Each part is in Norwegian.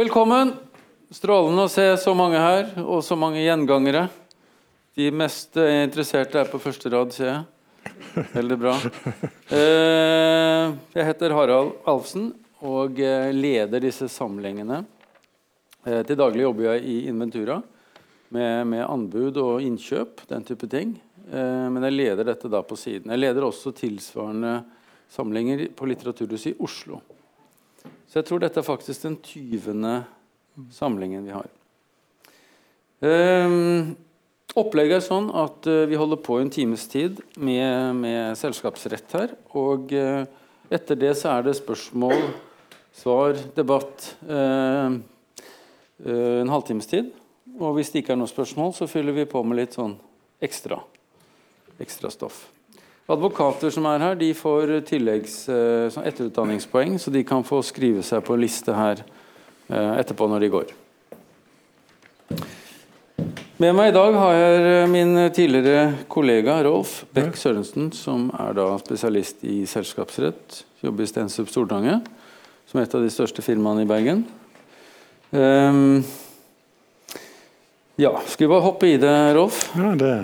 Velkommen. Strålende å se så mange her, og så mange gjengangere. De mest eh, interesserte er på første rad, ser jeg. Veldig bra. Eh, Jeg heter Harald Alfsen og eh, leder disse samlingene. Til daglig jobber jeg i Inventura med, med anbud og innkjøp, den type ting. Men jeg leder dette da på siden. Jeg leder også tilsvarende samlinger på Litteraturhuset i Oslo. Så jeg tror dette er faktisk den 20. samlingen vi har. Um, opplegget er sånn at uh, vi holder på en times tid med, med selskapsrett her. Og uh, etter det så er det spørsmål, svar, debatt uh, en halvtimes tid. Og hvis det ikke er noe spørsmål, så fyller vi på med litt sånn ekstra, ekstra stoff. Advokater som er her, de får tilleggs eh, sånn etterutdanningspoeng, så de kan få skrive seg på liste her eh, etterpå når de går. Med meg i dag har jeg eh, min tidligere kollega Rolf Beck Sørensen, som er da spesialist i selskapsrett. Jobber i Stensup Stortange, som er et av de største firmaene i Bergen. Um, ja, skal vi bare hoppe i det, Rolf? Ja, det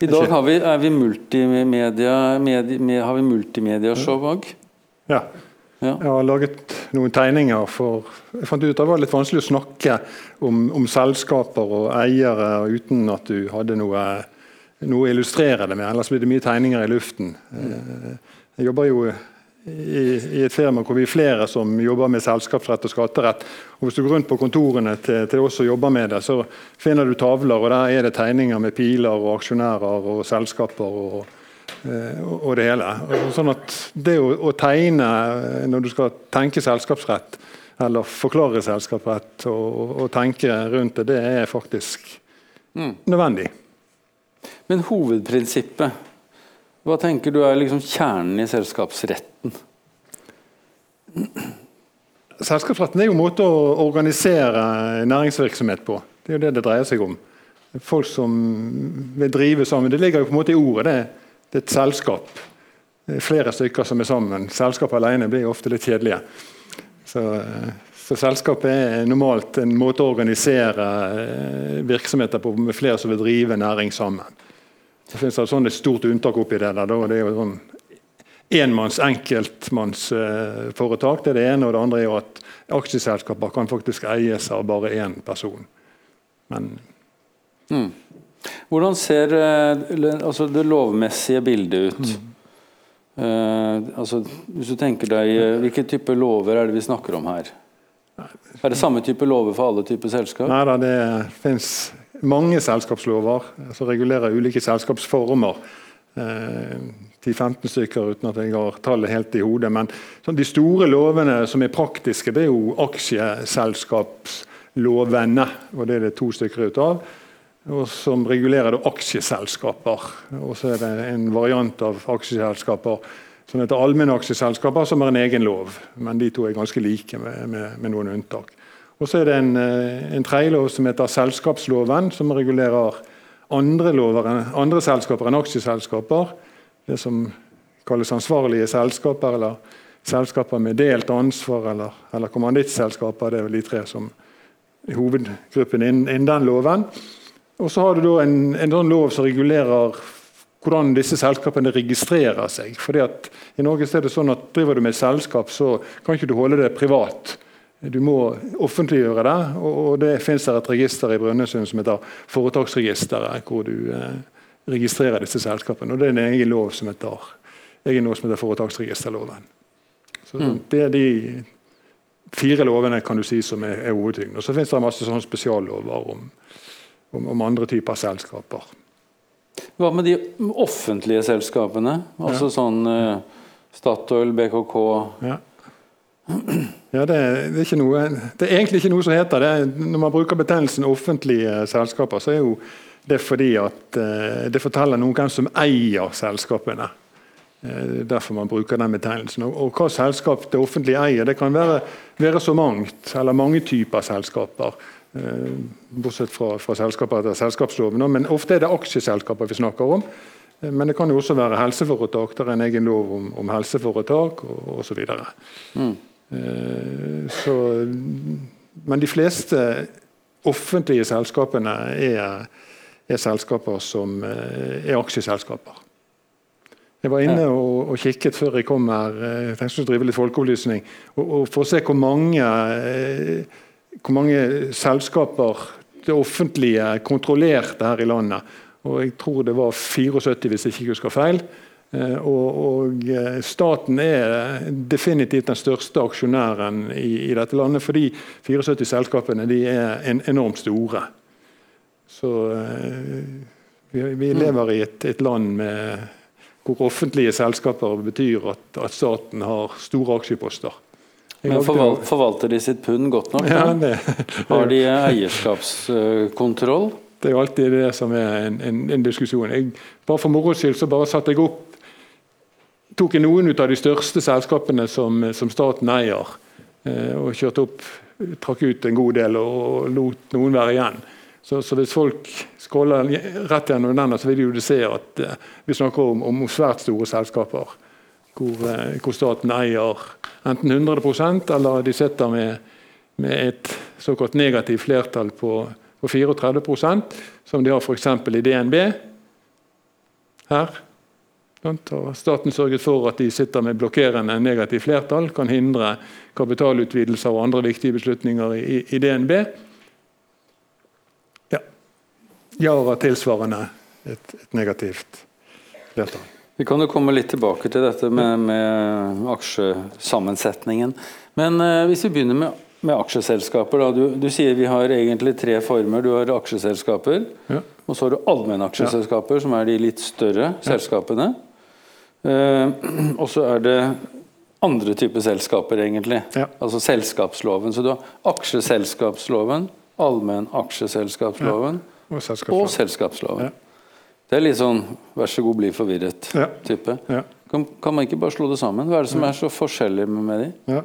I dag har vi, er vi multimedia, medi, med, har vi multimediashow òg. Ja. Ja. Jeg har laget noen tegninger for Jeg fant ut at det var litt vanskelig å snakke om, om selskaper og eiere uten at du hadde noe, noe å illustrere det med. Ellers blir det mye tegninger i luften. Eh, Jeg jobber jo i, et firma hvor vi er flere som jobber med selskapsrett og skatterett. Og Hvis du går rundt på kontorene til, til oss som jobber med det, så finner du tavler, og der er det tegninger med piler og aksjonærer og selskaper. og Eh, og det hele. Sånn at Det å, å tegne eh, når du skal tenke selskapsrett, eller forklare selskapsrett og, og tenke rundt det, det er faktisk nødvendig. Men hovedprinsippet, hva tenker du er liksom kjernen i selskapsretten? Selskapsretten er jo en måte å organisere næringsvirksomhet på. Det er jo det det dreier seg om. Folk som vil drive sammen. Det ligger jo på en måte i ordet. Det, det er et selskap. Det er flere stykker som er sammen. Selskap alene blir ofte litt kjedelige. Så, eh, så selskapet er normalt en måte å organisere eh, virksomheter på med flere som vil drive næring sammen. Det finnes et sånn et stort unntak oppi det. der, og det er jo sånn enmanns enkeltmannsforetak. Det er det ene. Og det andre er jo at aksjeselskaper kan faktisk eies av bare én person. Men Hvordan ser eh, altså det lovmessige bildet ut? Eh, altså, hvis du tenker deg, eh, Hvilke typer lover er det vi snakker om her? Er det samme type lover for alle typer selskap? nei da, det fins mange selskapslover som regulerer ulike selskapsformer. Eh, 10-15 stykker uten at jeg har tallet helt i hodet. Men sånn, de store lovene som er praktiske, det er jo aksjeselskapslovene. og Det er det to stykker ut av. Og som regulerer da aksjeselskaper. Og så er det en variant av aksjeselskaper som heter allmennaksjeselskaper, som har en egen lov. Men de to er ganske like, med, med, med noen unntak. Og så er det en, eh, en tredje lov som heter selskapsloven, som regulerer andre, lover, andre selskaper enn aksjeselskaper. Det som kalles ansvarlige selskaper, eller selskaper med delt ansvar, eller, eller kommandittselskaper. Det er vel de tre som er hovedgruppen innen, innen den loven. Og så har du en, en sånn lov som regulerer hvordan disse selskapene registrerer seg. Fordi at I Norge er det sånn at driver du med selskap, så kan ikke du holde det privat. Du må offentliggjøre det, og det finnes der et register i Brønnøysund som heter Foretaksregisteret, hvor du eh, registrerer disse selskapene. og Det er en egen lov som heter, egen lov som heter Foretaksregisterloven. Så Det er de fire lovene kan du si som er, er hovedtyngden. Og så finnes det masse sånne spesiallover om, om, om andre typer selskaper. Hva med de offentlige selskapene? Altså sånn eh, Statoil, BKK Ja. Ja, det, det, er noe, det er egentlig ikke noe som heter det. Når man bruker betegnelsen offentlige selskaper, så er jo det fordi at eh, det forteller noe om hvem som eier selskapene. Eh, derfor man bruker den betegnelsen. Og, og hva selskap det offentlige eier, det kan være, være så mangt, eller mange typer selskaper. Eh, bortsett fra, fra selskaper etter selskapsloven. Men ofte er det aksjeselskaper vi snakker om. Men det kan jo også være helseforetak. Det er en egen lov om, om helseforetak og osv. Mm. Så men de fleste offentlige selskapene er, er selskaper som eh, er aksjeselskaper. Jeg var inne og, og, kikket før jeg kom her. Eh, jeg tenkte å drive litt folkeopplysning. Og, og For å se hvor mange, hvor mange selskaper det offentlige kontrollerte her i landet. Og Jeg tror det var 74, hvis jeg ikke husker feil. Eh, og, og, eh, Staten er definitivt den største aksjonæren i, i dette landet, for de 74 selskapene de er en, enormt store. Så eh, vi, vi lever i et, et land med, hvor offentlige selskaper betyr at, at staten har store aksjeposter. Men Forvalter de sitt pund godt nok? Ja, det, har de eierskapskontroll? Det er alltid det som er en, en, en diskusjon. Jeg, bare For moro skyld så bare satte jeg opp tok jeg noen av de største selskapene som, som staten eier, eh, og kjørte opp, trakk ut en god del og lot noen være igjen. Så, så hvis folk scroller rett gjennom den, så vil de jo se at eh, vi snakker om, om, svært store selskaper. Hvor, eh, hvor, staten eier enten 100% eller de sitter med, med et såkalt negativt flertall på, på 34% som de har f.eks. i DNB. Her og staten sørget for at de sitter med blokkerende negativt flertall, kan hindre kapitalutvidelser og andre viktige beslutninger i, i DNB. Ja. Yara tilsvarende et, et, negativt flertall. Vi kan jo komme litt tilbake til dette med, med aksjesammensetningen. Men eh, hvis vi begynner med, med aksjeselskaper. Du, du, sier vi har egentlig tre former. Du har aksjeselskaper, ja. og så har du allmennaksjeselskaper, ja. som er de litt større ja. selskapene. Uh, og så er det andre typer selskaper, egentlig. Ja. Altså selskapsloven. Så du har aksjeselskapsloven, allmennaksjeselskapsloven ja. og, selskapsloven. og selskapsloven. Ja. Det er litt sånn 'vær så god, bli forvirret'-type. Kan, kan, man ikke bare slå det sammen? Hva er det som er så forskjellig med de?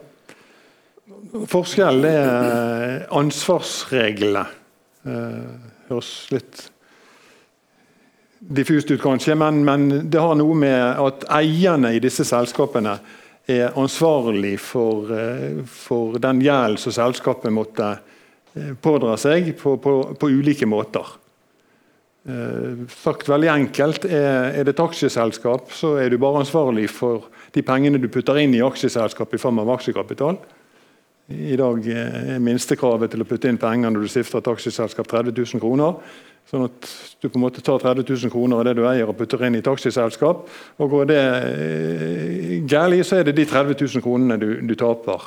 Forskjellen er ansvarsreglene. Uh, høres litt diffust ut, kanskje, men, men, det har noe med at eierne i disse selskapene er ansvarlig for, eh, for den gjeld som selskapet måtte eh, pådra seg på, på, på ulike måter. Eh, sagt veldig enkelt, er, er, det et aksjeselskap, så er du bare ansvarlig for de pengene du putter inn i aksjeselskapet i form av aksjekapital. I dag er minstekravet til å putte inn penger når du stifter et aksjeselskap 30 000 kroner. Sånn at du på en måte tar 30 000 kroner av det du eier og putter inn i taxiselskap. Og går det eh, galt, så er det de 30 000 kronene du, du taper.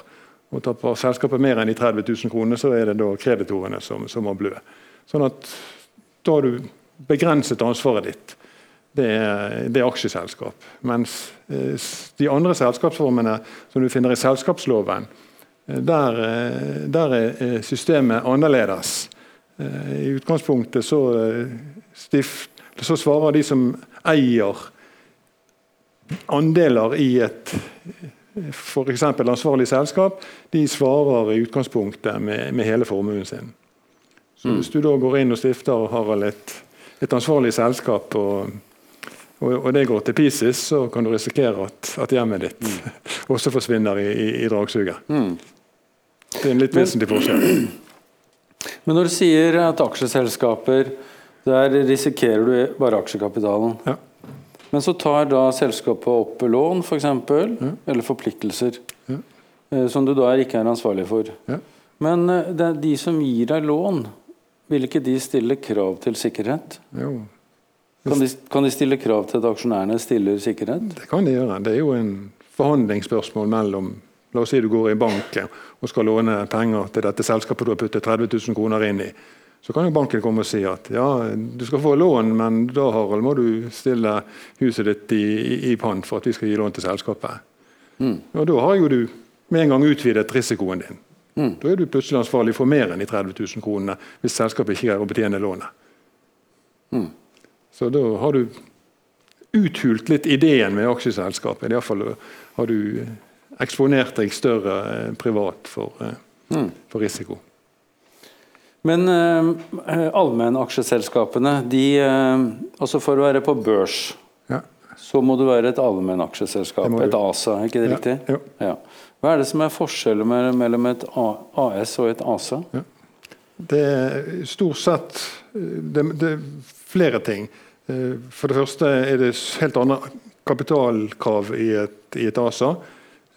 Og taper selskapet mer enn de 30 000 kronene, så er det da kreditorene som, som må blø. Sånn at da har du begrenset ansvaret ditt. Det er, det er aksjeselskap. Mens eh, de andre selskapsformene som du finner i selskapsloven, eh, der, der er systemet annerledes. Eh, I utgangspunktet så, eh, stift, så svarer de som eier andeler i et f.eks. ansvarlig selskap, de svarer i utgangspunktet med, med hele formuen sin. Så mm. Hvis du da går inn og stifter Harald et, et ansvarlig selskap, og, og, og, det går til pieces, så kan du risikere at, at hjemmet ditt mm. også forsvinner i, i, i dragsuget. Mm. Det er en litt vesentlig forskjell. Men når du sier at aksjeselskaper, der risikerer du bare aksjekapitalen. Ja. Men så tar da selskapet opp lån, f.eks., for eksempel, ja. eller forpliktelser, ja. Eh, som du da ikke er ansvarlig for. Men eh, de som gir deg lån, vil ikke de stille krav til sikkerhet? Jo. Kan de, kan de, stille krav til at aksjonærene stiller sikkerhet? Det kan de gjøre. Det er jo en forhandlingsspørsmål mellom La oss si du går i banken og skal låne penger til dette selskapet du har puttet 30 000 kroner inn i. Så kan jo banken komme og si at ja, du skal få lån, men da Harald, må du stille huset ditt i, i, i pant for at vi skal gi lån til selskapet. Mm. Og Da har jo du med en gang utvidet risikoen din. Mm. Da er du plutselig ansvarlig for mer enn de 30 000 kronene hvis selskapet ikke greier å betjene lånet. Mm. Så da har du uthult litt ideen med aksjeselskapet. Iallfall har du eksponert deg større eh, privat for, eh, mm. for risiko. Men eh, allmennaksjeselskapene, de, eh, altså for å være på børs, ja. Så må du være et allmennaksjeselskap, et ASA, ikke det Ja, riktig? Ja, Ja. Hva er det som er forskjellen mellom et AS og et ASA? Det er stort sett det, det er flere ting. Eh, For det første er det helt andre kapitalkrav i et, i et ASA.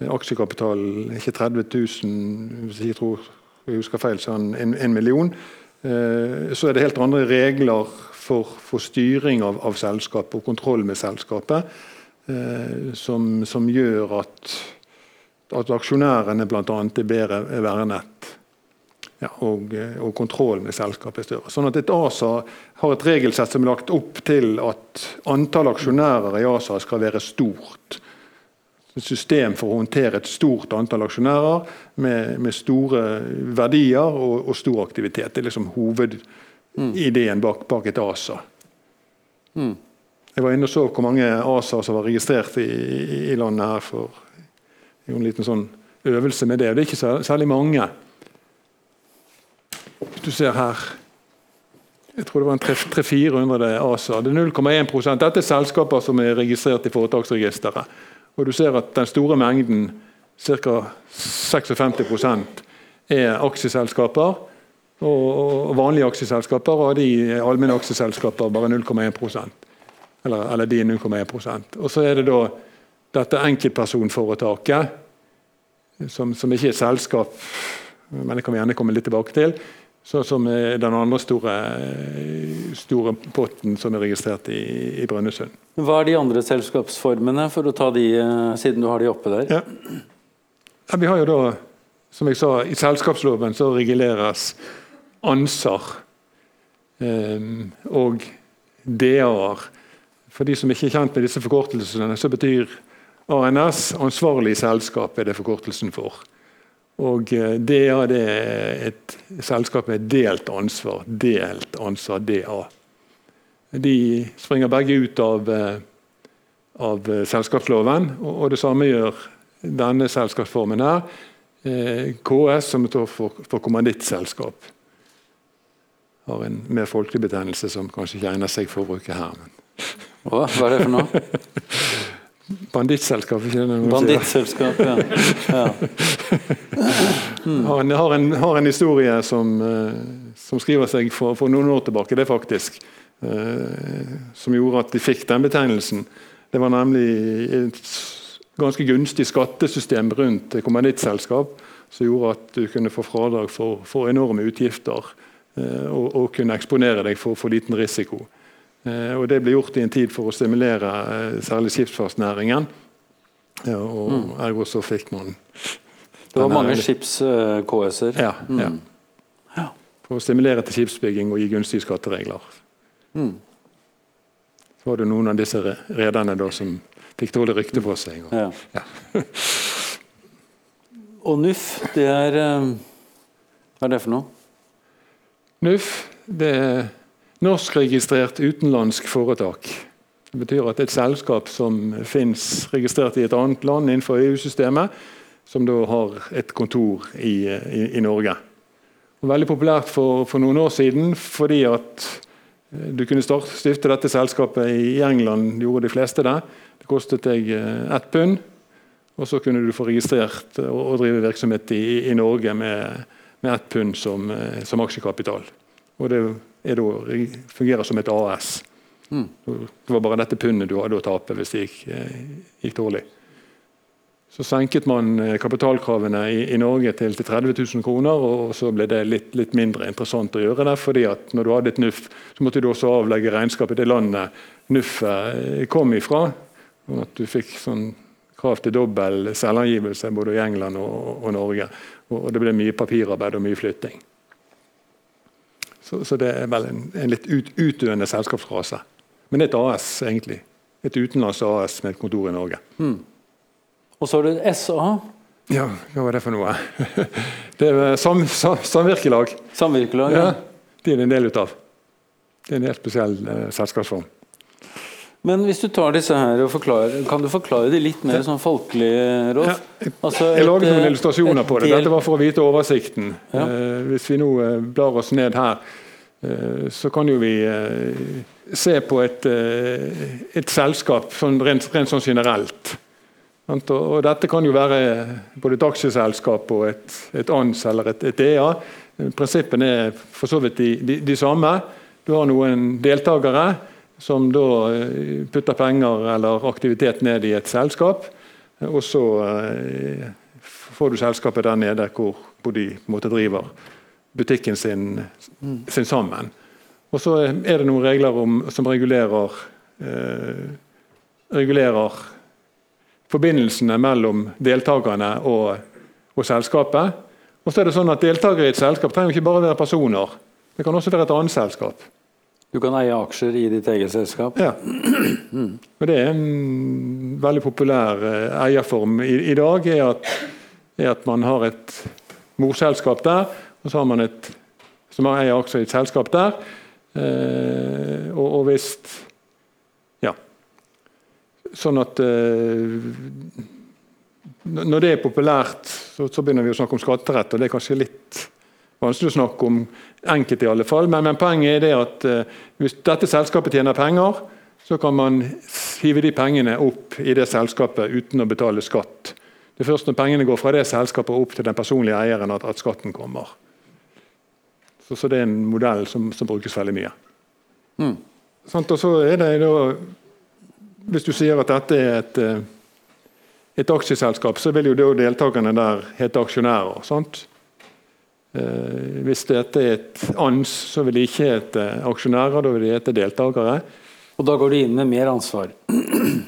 Aksjekapitalen ikke 30 000, hvis jeg tror jeg husker feil, så en, en million. Eh, Så er det helt andre regler for, for styring av, av selskapet og kontroll med selskapet, eh, som, som gjør at, at aksjonærene bl.a. er bedre vernet. Ja, og, eh, og kontroll med selskapet er større. Sånn at Et ASA har et regelsett som er lagt opp til at antall aksjonærer i ASA skal være stort. Et system for å håndtere et stort antall aksjonærer med, med store verdier og, og stor aktivitet. Det er liksom hovedideen bak, bak et ASA. Mm. Jeg var inne og så hvor mange ASA som var registrert i, i, landet her for en liten sånn øvelse med det. og Det er ikke sær- særlig mange. Hvis du ser her Jeg tror det var en 300-400 ASA. Det er 0,1% Dette er selskaper som er registrert i Foretaksregisteret. Og du ser at den store mengden, ca. 56 er aksjeselskaper. Og vanlige aksjeselskaper, og de allmenne aksjeselskaper bare 0,1 eller, eller de er 0,1% Og så er det da dette enkeltpersonforetaket, som, som ikke er selskap, men det kan vi gjerne komme litt tilbake til. Så, som den andre store, store potten som er registrert i, i Brønnøysund. Hva er de andre selskapsformene, for å ta de, eh, siden du har de oppe der? Ja. Ja, vi har jo da, som jeg sa, I selskapsloven så reguleres ANSAR eh, og DA-er. For de som ikke er kjent med disse forkortelsene, så betyr ANS ansvarlig selskap er det forkortelsen for. Og eh, DA det er et selskap med delt ansvar. Delt ansvar, DA. De springer begge ut av, eh, av eh, selskapsloven, og, det samme gjør denne selskapsformen her. Eh, KS, som står for, for kommandittselskap. Har en mer folkelig betegnelse som kanskje ikke egner seg for å bruke her. Men. Hva, hva er det for noe? Bandittselskap, ikke det? Bandittselskap, ja. ja. Har en, har, en, har en historie som, eh, som skriver seg for, for noen år tilbake, det faktisk. eh, som gjorde at de fikk den betegnelsen. Det var nemlig et ganske gunstig skattesystem rundt kommandittselskap som gjorde at du kunne få fradrag for, for enorme utgifter eh, og, og kunne eksponere deg for, for liten risiko. Eh, og Det ble gjort i en tid for å stimulere eh, særlig skipsfartsnæringen. Og mm. Ergo så fikk man Det var mange skips-KS-er. ja, ja. Mm. Ja. For å stimulere til skipsbygging og gi gunstige skatteregler. Mm. Så var det noen av disse re- rederne da som fikk dårlig rykte på seg. Og, Ja. Ja. Og NUF, det er eh, Hva er det for noe? NUF det er norskregistrert utenlandsk foretak. Det betyr at et selskap som finnes registrert i et annet land innenfor EU-systemet, som da har et kontor i, i, i Norge. Og veldig populært for, for noen år siden fordi at eh, du kunne starte, stifte dette selskapet i England, gjorde de fleste det. Det kostet deg eh, ett pund, og så kunne du få registrert og, og drive virksomhet i, i Norge med, med ett pund som, eh, som aksjekapital. Og det da, fungerer som et AS. Mm. Det var bare dette pundet du hadde å tape hvis det gikk, eh, gikk dårlig. Så senket man eh, kapitalkravene i, i Norge til, til 30 000 kroner, og så ble det litt, litt mindre interessant å gjøre det. fordi at når du hadde et NUF, så måtte du også avlegge regnskap i det landet NUF-et eh, kom ifra. Og at du fikk sånn krav til dobbel selvangivelse både i England og, og Norge. Og, og det ble mye papirarbeid og mye flytting. Så, så det er vel en, en litt ut, utdøende selskapsrase. Men et AS, egentlig. Et utenlandsk AS med et kontor i Norge. Og så er det SA, Ja, hva var det for noe? Det er sam, sam, samvirkelag. samvirkelag. Ja, Ja. de er en del ut av. Det er en helt spesiell eh, selskapsform. Men hvis du tar disse her og forklarer, kan du forklare de litt mer sånn folkelig, Rolf? Ja, Altså, Jeg laget et, noen eh, illustrasjoner på det. Dette var for å vite oversikten. Ja. Eh, hvis vi nå eh, blar oss ned her, så kan jo vi eh, se på et, eh, et selskap sånn rent, rent sånn generelt. Og, dette kan jo være både et aksjeselskap og et, et ANS eller et, et EA. Prinsippene er for så vidt de, de, de samme. Du har noen deltakere som da eh, putter penger eller aktivitet ned i et selskap. Og så eh, får du selskapet der nede hvor, hvor de på en måte driver butikken sin, sin, sammen. Og så er det noen regler om, som regulerer, eh, regulerer forbindelsene mellom deltakerne og, og, selskapet. Og så er det sånn at Deltakere i et selskap trenger ikke bare være personer. Det kan også være et annet selskap. Du kan eie aksjer i ditt eget selskap? Ja. Og Det er en veldig populær eh, eierform i, i dag. Er at, er at, man har et morselskap der, og så har man et som eier aksjer i et selskap der. Eh, og, og hvis Ja. Sånn at eh, Når det er populært, så, så begynner vi å snakke om skatterett, og det er kanskje litt vanskelig å snakke om enkelte, i alle fall. Men, men poenget er det at eh, hvis dette selskapet tjener penger, så kan man hive de pengene opp i det selskapet uten å betale skatt. Det er først når pengene går fra det selskapet opp til den personlige eieren at, at skatten kommer. Så, så, det er en modell som, som brukes veldig mye. Mm. Sånn, og så er det da, Hvis du sier at dette er et, eh, et aksjeselskap, så vil jo da deltakerne der hete aksjonærer. sant? Eh, hvis dette er et ANS, så vil de ikke hete aksjonærer, da vil de hete deltakere. Og da går du inn med mer ansvar?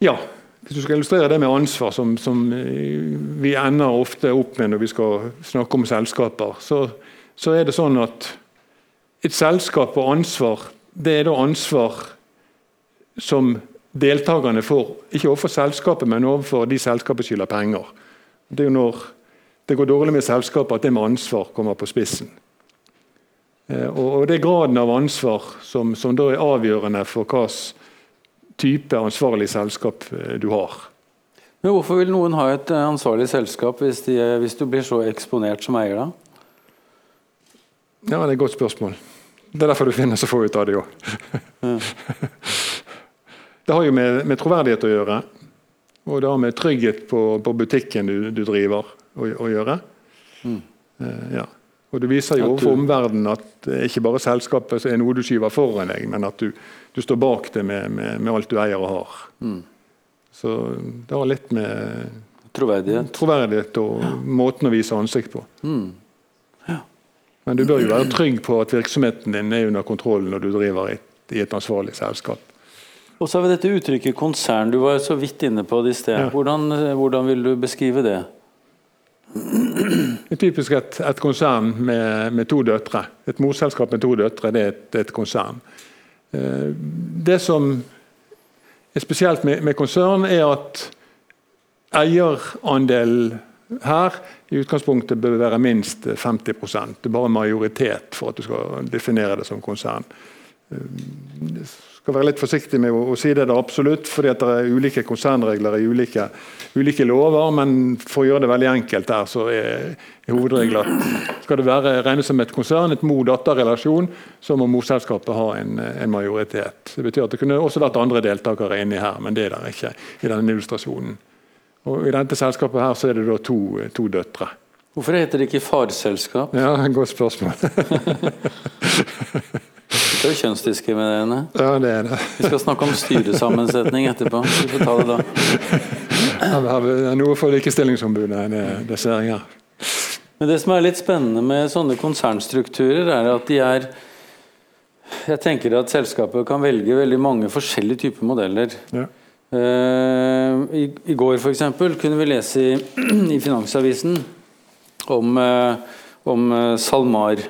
Ja. Hvis du skal illustrere det med ansvar, som, som vi ender ofte opp med når vi skal snakke om selskaper, så, så er det sånn at et selskap og ansvar, det er da ansvar som deltakerne får. Ikke overfor selskapet, men overfor de selskapet skylder penger. Det er jo når det går dårlig med selskapet, at det med ansvar kommer på spissen. Eh, og Det er graden av ansvar som, som da er avgjørende for hvilken type ansvarlig selskap eh, du har. Men Hvorfor vil noen ha et eh, ansvarlig selskap hvis, de, hvis du blir så eksponert som eier? da? Ja, Det er et godt spørsmål. Det er derfor du finner så få ut av det òg. det har jo med, med, troverdighet å gjøre. Og det har med trygghet på, på butikken du, du driver å, å gjøre. Mm. Uh, ja. Og Det viser jo overfor omverdenen at det ikke bare selskapet er noe du skyver foran deg, men at du, du står bak det med, med, med, alt du eier og har. Mm. Så det har litt med troverdighet, troverdighet og ja. måten å vise ansikt på. Mm. Men du bør jo være trygg på at virksomheten din er under kontroll når du driver et, i et ansvarlig selskap. Og så har vi dette uttrykket konsern. Du var så vidt inne på det i sted. Ja. Hvordan, hvordan vil du beskrive det? Det er typisk et, et konsern med, med, to døtre. Et morselskap med to døtre det er et, et konsern. Eh, det som er spesielt med, med konsern, er at eierandelen her i utgangspunktet bør være minst 50 Det er bare majoritet for at du skal definere det som konsern. Jeg skal være litt forsiktig med å, si det, det absolutt, fordi det er ulike konsernregler i ulike, ulike, lover. Men for å gjøre det veldig enkelt der, så er, hovedregelen at skal det være regnes som et konsern, et mor-datter-relasjon, så må morselskapet ha en, en, majoritet. Det betyr at det kunne også vært andre deltakere inni her, men det er det ikke i denne illustrasjonen. Og I dette selskapet her så er det da to, to døtre. Hvorfor heter det ikke farselskap? Ja, Godt spørsmål. Det er jo kjønnsdiskriminerende. Ja, det er det. Vi skal snakke om styresammensetning etterpå. Vi får ta det da. Det er noe for Likestillingsombudet, det, det ser jeg her. Men Det som er litt spennende med sånne konsernstrukturer, er at de er Jeg tenker at selskapet kan velge veldig mange forskjellige typer modeller. Ja. Uh, i, I går for eksempel, kunne vi lese i, i Finansavisen om, uh, om uh, SalMar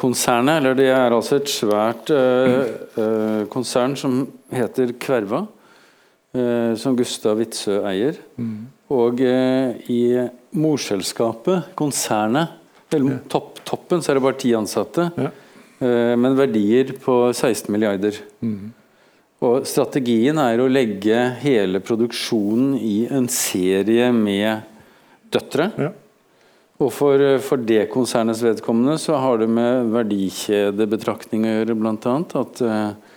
konsernet, eller det er altså et svært uh, konsern som heter Kverva, som Gustav Witzøe eier. Mm. Og i morselskapet, konsernet, eller topp, toppen, så er det bare ti ansatte. Ja. men verdier på 16 milliarder. Mm. Og strategien er å legge hele produksjonen i en serie med døtre. Ja. Og for, for det konsernets vedkommende så har det med verdikjedebetraktning å gjøre, bl.a. At uh,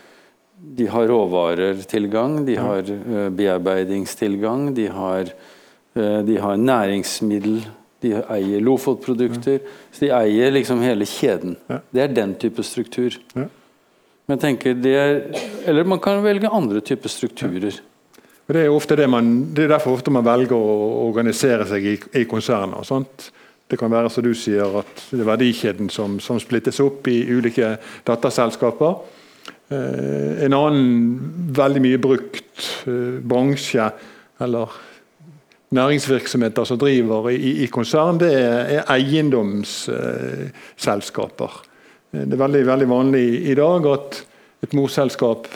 de har råvarertilgang, de har uh, bearbeidingstilgang, de har, uh, de har næringsmiddel de eier Lofotprodukter. Så de eier liksom hele kjeden. Det er den type struktur. Ja. Men tenker det er, Eller man kan velge andre typer strukturer. Det er, det, man, det er derfor ofte man velger å organisere seg i, i konserner. Sant? Det kan være som du sier, at det er verdikjeden som, som splittes opp i ulike datterselskaper. Eh, en annen veldig mye brukt eh, bransje eller næringsvirksomheter som driver i, i konsern, det er, eiendomsselskaper. Det er veldig, veldig, vanlig i dag at et morselskap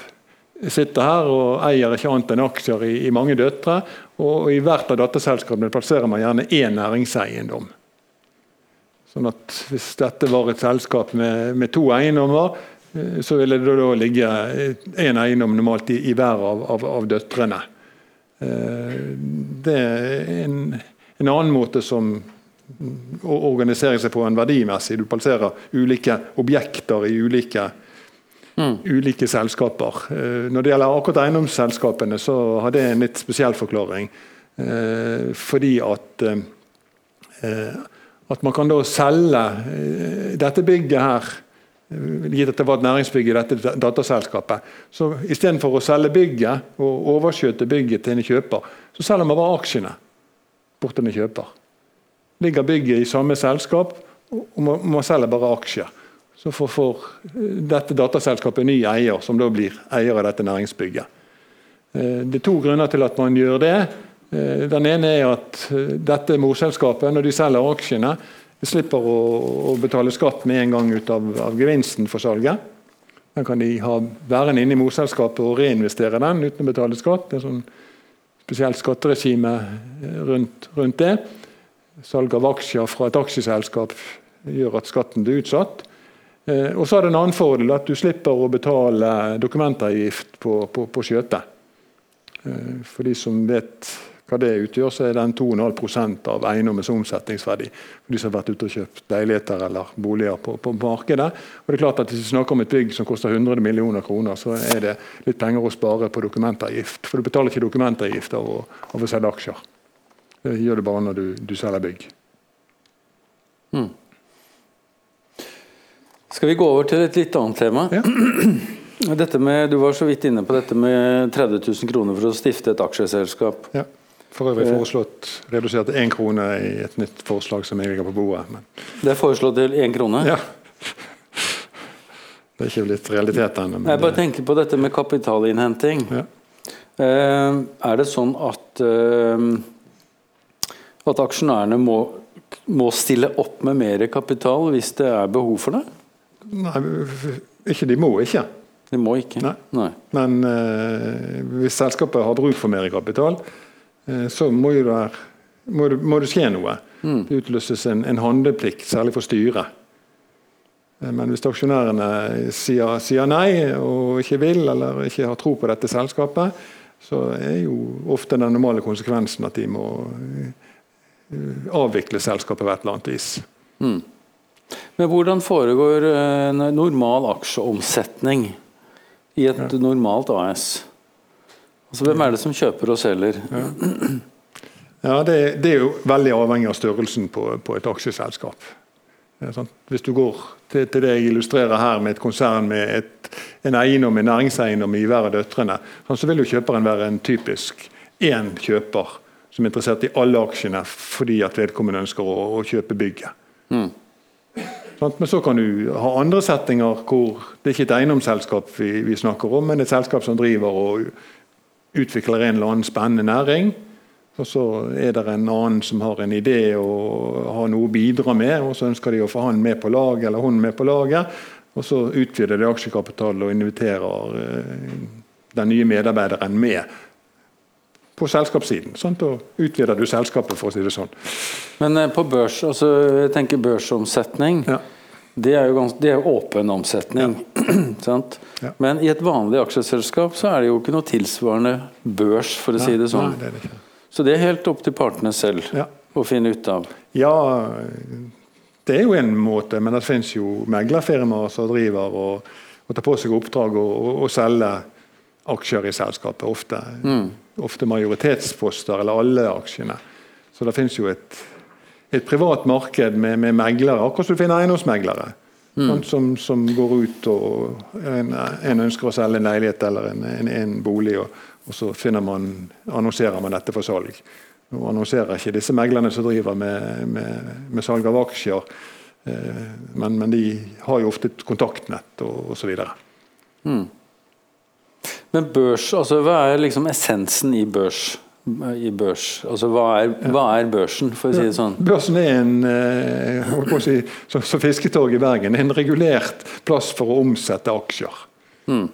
sitter her og eier ikke annet enn aksjer i, i mange døtre. Og i hvert av datterselskapene plasserer man gjerne én næringseiendom. Sånn at Hvis dette var et selskap med, med to eiendommer, eh, så ville det da ligge én eiendom normalt i, i hver av, av, av døtrene. Eh, det er en, en annen måte som organisere seg på en verdimessig. Du plasserer ulike objekter i ulike, mm. ulike selskaper. Eh, når det gjelder akkurat eiendomsselskapene, så har det en litt spesiell forklaring. Eh, fordi at at man kan da selge dette bygget her gitt at det var et næringsbygg i dette dataselskapet. Så Istedenfor å selge bygget og overskjøte bygget til en kjøper, så selger man bare aksjene bort til en kjøper. Ligger bygget i samme selskap, og man, man selger bare aksjer. Så får, får dette dataselskapet ny eier, som da blir eier av dette næringsbygget. Eh, det er to grunner til at man gjør det. Eh, den ene er at eh, dette morselskapet, når de selger aksjene, de slipper å, å, betale skatt med en gang ut av, av gevinsten for salget. Den kan de ha værende inne i morselskapet og reinvestere den uten å betale skatt. Det er sånn spesielt skatteregime eh, rundt, rundt, det. Salg av aksjer fra et aksjeselskap gjør at skatten blir utsatt. Eh, og så er det en annen fordel at du slipper å betale dokumentavgift på, på, på skjøtet. Eh, for de som vet hva det utgjør, så er den 2,5% av eiendommens omsetningsverdi. for de som har vært ute og kjøpt leiligheter eller boliger på, på, markedet. Og det er klart at Hvis vi snakker om et bygg som koster 100 millioner kroner, så er det litt penger å spare på dokumentavgift. For du betaler ikke dokumentavgift av å, av å selge aksjer. Det gjør du bare når du, du selger bygg. Mm. Skal vi gå over til et litt annet tema? Ja. Med, du var så vidt inne på dette med 30 000 kroner for å stifte et aksjeselskap. Ja. For øvrig foreslått redusert til én krone i et nytt forslag som jeg ligger på bordet. Men. Det er foreslått til én krone? Ja. Det er ikke blitt realitet ennå. Jeg bare tenker på dette med kapitalinnhenting. Ja. Eh, er det sånn at, eh, at aksjonærene må, må, stille opp med mer kapital hvis det er behov for det? Nei, ikke de må ikke. De må ikke? Nei. Nei. Men eh, hvis selskapet har bruk for mer kapital, Eh, så må, der, må, må det, skje noe. Mm. Det utløses en, en handleplikt, særlig for styret. Eh, men hvis aksjonærene sier, sier, nei og ikke vil eller ikke har tro på dette selskapet, så er jo ofte den normale konsekvensen at de må avvikle selskapet på et eller annet vis. Mm. Men hvordan foregår en normal aksjeomsetning i et ja. normalt AS? Altså, Hvem er det som kjøper og selger? Ja, ja det, det, er jo veldig avhengig av størrelsen på, på et aksjeselskap. Hvis du går til, til, det jeg illustrerer her, med et konsern med et, en eiendom, en næringseiendom i hver av døtrene, så vil jo kjøperen være en typisk én kjøper som er interessert i alle aksjene fordi at vedkommende ønsker å, å kjøpe bygget. Mm. Men så kan du ha andre settinger hvor det er ikke et eiendomsselskap vi, vi snakker om, men et selskap som driver og utvikler en eller annen spennende næring. Og så er det en annen som har en idé og har noe å bidra med, og så ønsker de å få han med på laget eller hun med på laget. Og så utvider de aksjekapitalen og inviterer eh, den nye medarbeideren med på selskapssiden. Sant? Og utvider du selskapet, for å si det sånn. Men eh, på børs, altså jeg tenker børsomsetning. Ja. Det er jo, ganske, det er åpen omsetning. Ja. ja. Men i et vanlig aksjeselskap så er det jo ikke noe tilsvarende børs, for å si det sånn. Nei, det det så det er helt opp til partene selv. Å finne ut av? Ja, det er jo en måte, men det finnes jo meglerfirmaer som driver og, og tar på seg oppdrag og, og, og selger aksjer i selskapet. Ofte, mm. Ofte majoritetsposter eller alle aksjene. Så det finnes jo et, et privat marked med, med meglere, akkurat som du finner eiendomsmeglere. Mm. Som, som, går ut og en, en, ønsker å selge en leilighet eller en, en, en bolig, og, og, så man, annonserer man dette for salg. Nå annonserer ikke disse meglerne som driver med, med, med salg av aksjer, eh, men, men, de har jo ofte et kontaktnett og osv. Mm. Men børs, altså hva er liksom essensen i børs? i børs? Altså, hva er, hva er, børsen, for å si det sånn? Børsen er en eh, si, som, som Fisketorg i Bergen, en regulert plass for å omsette aksjer. Mm.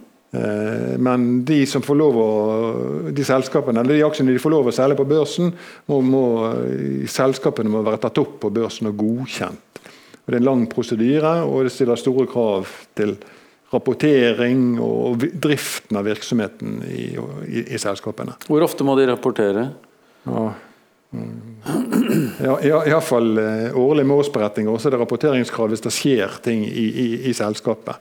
Men de som får lov å, de selskapene, eller de aksjene de får lov å selge på børsen, må, må, selskapene må være tatt opp på børsen og godkjent. Og det er en lang prosedyre, og det stiller store krav til rapportering og driften av virksomheten i, i, i selskapene. Hvor ofte må de rapportere? Ja, ja, Iallfall uh, årlig med årsberetninger. Og så er det rapporteringskrav hvis det skjer ting i, i, i selskapet.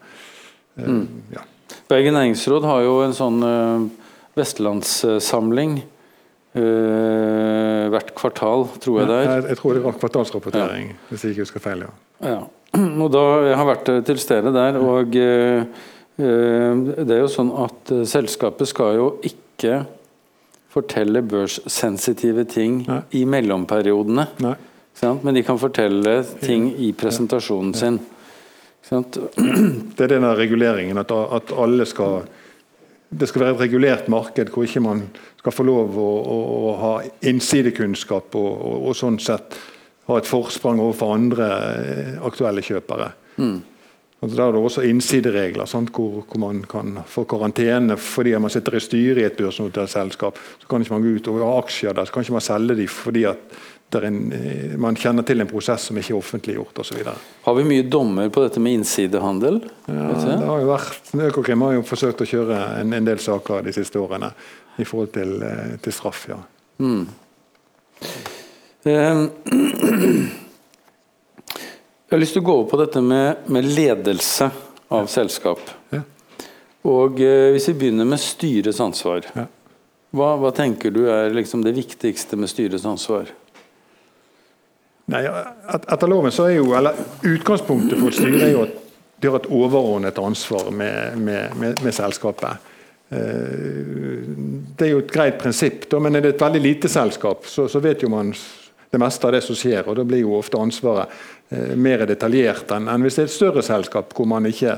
Uh, mm. ja. Bergen næringsråd har jo en sånn uh, vestlandssamling hvert kvartal, tror jeg det er. Jeg, jeg tror det var kvartalsrapportering, ja. hvis jeg ikke husker feil. ja. ja. Og da, Jeg har vært til stede der, og eh, det er jo sånn at selskapet skal jo ikke fortelle børssensitive ting Nei. i mellomperiodene. Men de kan fortelle ting i presentasjonen sin. Det er denne reguleringen, at, at alle skal det skal være et regulert marked hvor ikke man skal få lov å, å, å ha innsidekunnskap og, og, og, sånn sett ha et forsprang overfor andre eh, aktuelle kjøpere. Mm. Altså, der er det også innsideregler hvor, hvor, man kan få karantene fordi man sitter i styret i et børsnotert selskap. Så kan ikke man gå ut og ha aksjer der, så kan ikke man selge dem fordi at en, eh, man kjenner til en prosess som ikke er offentliggjort osv. Har vi mye dommer på dette med innsidehandel? Ja, det har jo vært, Økokrim har jo forsøkt å kjøre en, en, del saker de siste årene i forhold til, eh, til straff. ja. Mm. Eh, jeg har lyst til å gå over på dette med, med ledelse av ja. selskap. Ja. Og Hvis vi begynner med styrets ansvar. Hva, hva, tenker du er liksom det viktigste med styrets ansvar? Nei, Etter loven så er jo, eller Utgangspunktet for styret er jo at de har et overordnet ansvar med, med, med, med selskapet. Eh, det er jo et greit prinsipp, da, men er det et veldig lite selskap, så, så, vet jo man det meste av det som skjer. og Da blir jo ofte ansvaret eh, mer detaljert enn, hvis det er et større selskap hvor man ikke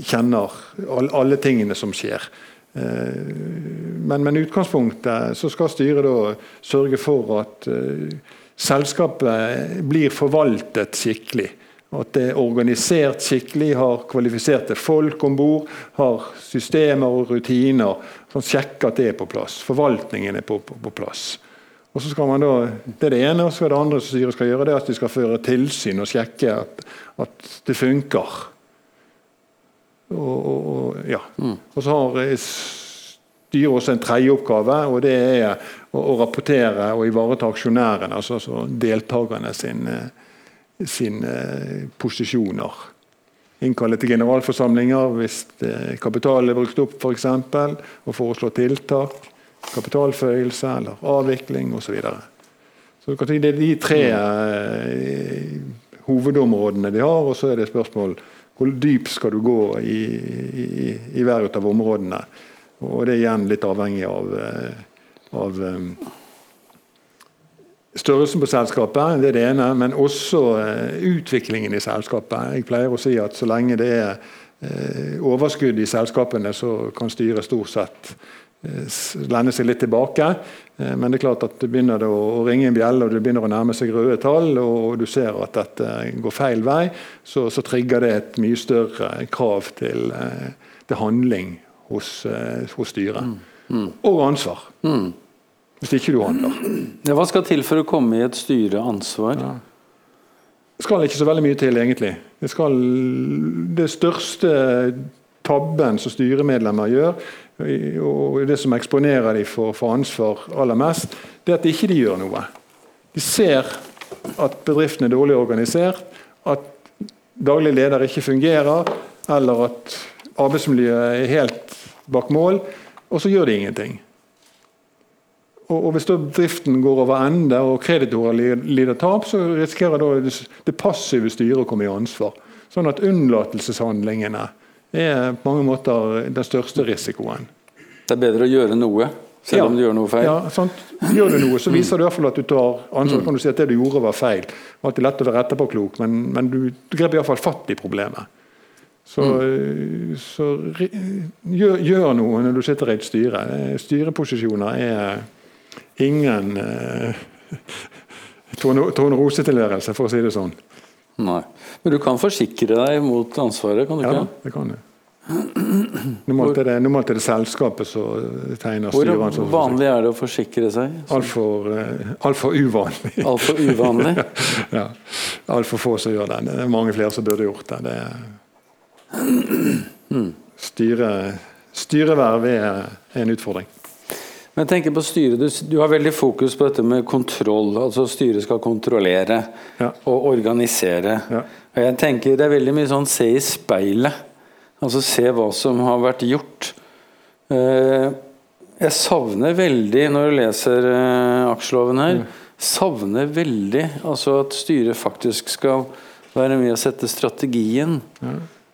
kjenner all, alle tingene som skjer. Eh, men, men utgangspunktet så skal styret da sørge for at selskapet blir forvaltet skikkelig. At det er organisert skikkelig, har kvalifiserte folk om bord, har systemer og rutiner som sjekker at det er på plass. Forvaltningen er på, på, på plass. Og så skal man da, Det er det ene, og så er det andre som styret skal gjøre, det er at de skal føre tilsyn og sjekke at, at det funker. Og, og, ja. mm. og så har styret også en tredje oppgave, og det er å, å rapportere og ivareta aksjonærene, altså, altså deltakerne sine, sin, eh, posisjoner. Innkalle til generalforsamlinger hvis kapital er brukt opp, f.eks. For og foreslå tiltak. Kapitalforøyelse eller avvikling osv. Så, videre. så det er de tre eh, hovedområdene de har, og så er det spørsmål hvor dypt skal du gå i, i, i hver av områdene. Og det er igjen litt avhengig av, eh, av um, størrelsen på selskapet, det er det ene, men også uh, utviklingen i selskapet. Jeg pleier å si at så lenge det er overskudd i selskapene, så kan styret stort sett uh, lende seg litt tilbake. Men det er klart at det begynner å, ringe en bjelle og det begynner å nærme seg røde tall, og du ser at dette går feil vei, så, så trigger det et mye større krav til, til handling hos, eh, hos styret. Mm. Mm. Og ansvar. Mm. Hvis ikke du handler. Ja, hva skal til for å komme i et styreansvar? Ja. Det skal ikke så veldig mye til, egentlig. Det, skal, det største tabben som styremedlemmer gjør, og det som eksponerer dem for, for, ansvar aller mest, det er at ikke de gjør noe. De ser at bedriften er dårlig organisert, at daglig leder ikke fungerer, eller at arbeidsmiljøet er helt bak mål, og så gjør de ingenting. Og, og Hvis da driften går over ende og kreditorer lider tap, så risikerer det passive styret å komme i ansvar. Sånn at unnlatelseshandlingene er på mange måter den største risikoen. Det er bedre å gjøre noe, selv ja, om du gjør noe feil? Ja, sant. Gjør du noe, så viser det i hvert fall at du tar ansvar. Kan du si at det du gjorde, var feil. Det er lett å være etterpåklok, men, men du, du grep iallfall fatt i problemet. Så, mm. så gjør, gjør, noe når du sitter i et styre. Styreposisjoner er ingen eh, tornerose-tilværelse, for å si det sånn. Nei. Men du kan forsikre deg mot ansvaret, kan du ja, ikke? Ja, det kan du. Normalt er, det, normalt er det selskapet som tegner styret. Hvor vanlig er det å forsikre seg? Altfor uh, alt for uvanlig. Altfor uvanlig? ja. Altfor få som gjør det. Det er mange flere som burde gjort det. det er, styre, styreverv er en utfordring. Men jeg tenker på styret, du, du, har veldig fokus på dette med kontroll. altså Styret skal kontrollere ja. og organisere. Ja. Og jeg tenker Det er veldig mye sånn se i speilet. Altså se hva som har vært gjort. Eh, jeg savner veldig, når du leser eh, aksjeloven her, savner veldig altså at styret faktisk skal være med å sette strategien.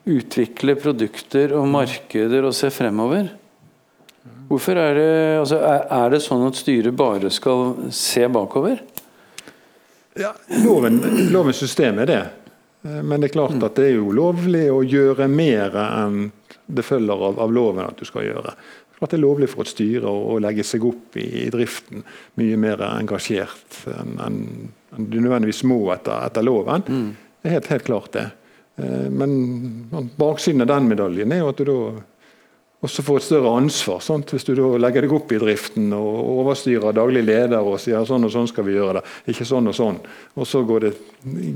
Utvikle produkter og markeder og se fremover. Hvorfor er det, altså er det sånn at styret bare skal se bakover? Ja, loven, lovens system er det. Eh, men det er klart at det er jo lovlig å gjøre mer enn det følger av, av loven at du skal gjøre. At det er lovlig for et styre å, å legge seg opp i, i, driften mye mer engasjert enn en, en du nødvendigvis må etter, etter loven. Mm. Det er helt, helt klart det. Eh, men baksiden av den medaljen er jo at du da også få et større ansvar. Sant? Hvis du legger deg opp i driften og overstyrer daglig leder og sier sånn og sånn skal vi gjøre det, ikke sånn og sånn, og så går det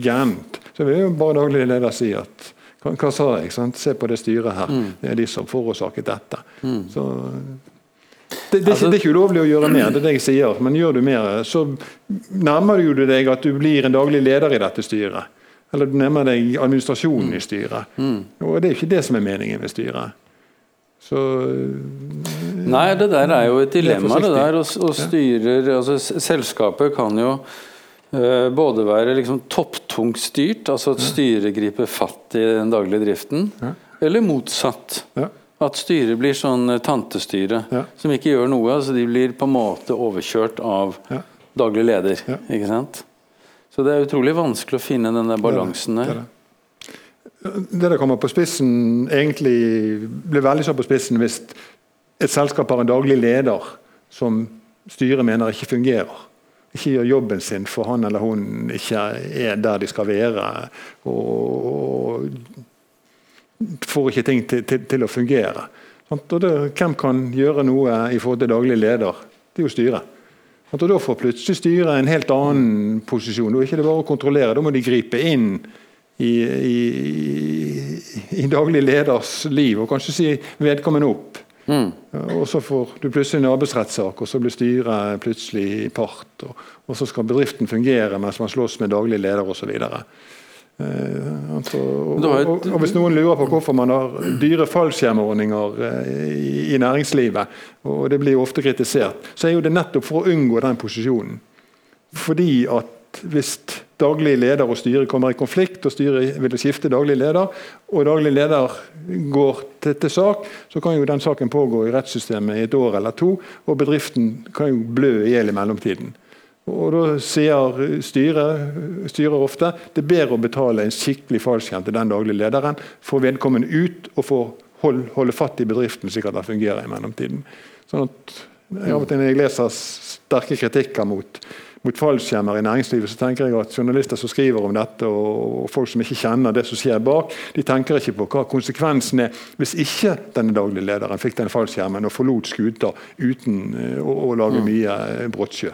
gærent, så vil jo bare daglig leder si at hva, hva sa jeg? Sant? Se på det styret her. Mm. Det er de som forårsaket dette. Mm. Så det, det, altså, det, er ikke ulovlig å gjøre mer, det er det jeg sier. Men gjør du mer, så nærmer du deg at du blir en daglig leder i dette styret. Eller du nærmer deg administrasjonen i styret. Mm. Og Det er ikke det som er meningen med styret. Så Nei, det der er jo et dilemma, det, der. Og, styrer altså, Selskapet kan jo uh, både være liksom topptungt styrt, altså at styret griper fatt i den daglige driften, ja. eller motsatt. Ja. At styret blir sånn tantestyre ja. som ikke gjør noe. altså De blir på en måte overkjørt av daglig leder. ikke sant? Så det er utrolig vanskelig å finne den der balansen der. Det der kommer på spissen, egentlig blir veldig så på spissen hvis et selskap har en daglig leder som styret mener ikke fungerer. Ikke gjør jobben sin for han eller hun ikke er der de skal være. Og, får ikke ting til, til, til å fungere. Det, hvem kan gjøre noe i forhold til daglig leder? Det er jo styret. Og Da får plutselig styret en helt annen posisjon. Da er ikke bare å kontrollere, da må de gripe inn i, i, i, daglig leders liv, og kanskje si vedkommende opp. Mm. Og Så får du plutselig en arbeidsrettssak, og så blir styret plutselig part. Og, og, så skal bedriften fungere mens man slåss med daglig leder osv. Uh, altså, og, og, og, Hvis noen lurer på hvorfor man har dyre fallskjermordninger eh, i, i næringslivet, og det blir ofte kritisert, så er jo det nettopp for å unngå den posisjonen. Fordi at hvis daglig leder og styre kommer i konflikt, og styret vil skifte daglig leder, og daglig leder går til, til, sak, så kan jo den saken pågå i rettssystemet i et år eller to, og bedriften kan jo blø i hjel i mellomtiden. Og Da sier styret, styret ofte det er bedre å betale en skikkelig fallskjerm til den daglige lederen, få vedkommende ut og få hold, holde fatt i bedriften slik at det fungerer i mellomtiden. Sånn at jeg, jeg leser sterke kritikker mot mot fallskjermer i næringslivet, så tenker jeg at journalister som skriver om dette, og folk som ikke kjenner det som skjer bak, de tenker ikke på hva konsekvensen er hvis ikke denne daglige lederen fikk den fallskjermen og forlot skuta uten eh, å, å lage mm. mye eh, brottsjø.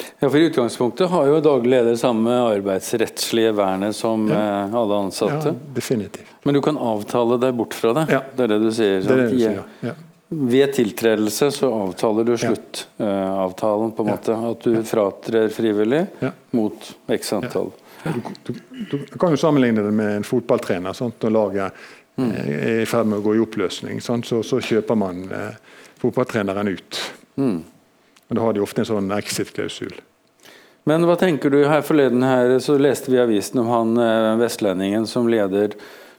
Ja, for I utgangspunktet har jo daglig leder samme arbeidsrettslige vernet som ja. Eh, alle ansatte. Ja, definitivt. Men du kan avtale deg bort fra det? Ja. Det er det du sier? Det er det du sier, ja. Ved tiltredelse så avtaler du sluttavtalen, på en måte. At du fratrer frivillig Ja. mot x antall. Du, du, du kan jo sammenligne det med en fotballtrener. Sant? Når laget Mm. eh, er i ferd med å gå i oppløsning? Så, så kjøper man eh, fotballtreneren ut. Mm. Da har de ofte en sånn exit-klausul. Men hva tenker du her forleden her, så leste vi i avisen om han eh, vestlendingen som leder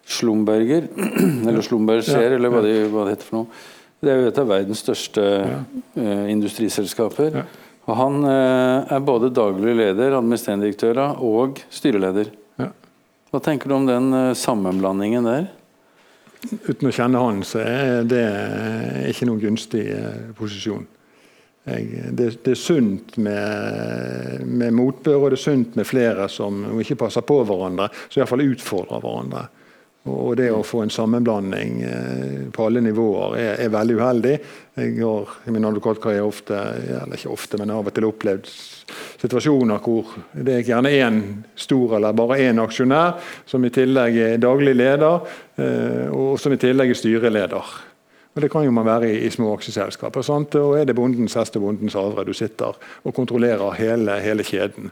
Slumberger, eller Slumberger, Ja, eller hva det, hva det heter for noe. Det er jo et av verdens største eh, industriselskaper. Og han eh, er både daglig leder, administrerende direktør og styreleder. Ja. Hva tenker du om den eh, sammenblandingen der? Uten å kjenne han, så er det ikke noen gunstig eh, posisjon. Jeg, det, det er sunt med, med motbør, og det er sunt med flere som ikke passer på hverandre, som iallfall utfordrer hverandre. Og det å få en sammenblanding eh, på alle nivåer er, er veldig uheldig. Jeg har i min advokatkarriere ofte, eller ikke ofte, men av og til opplevd situasjoner hvor det er gjerne én stor eller bare én aksjonær som i tillegg er daglig leder, eh, og som i tillegg er styreleder. Og Det kan jo man være i, i små aksjeselskaper. Sant? Og er det bondens hest og bondens havre du sitter og kontrollerer hele, hele kjeden.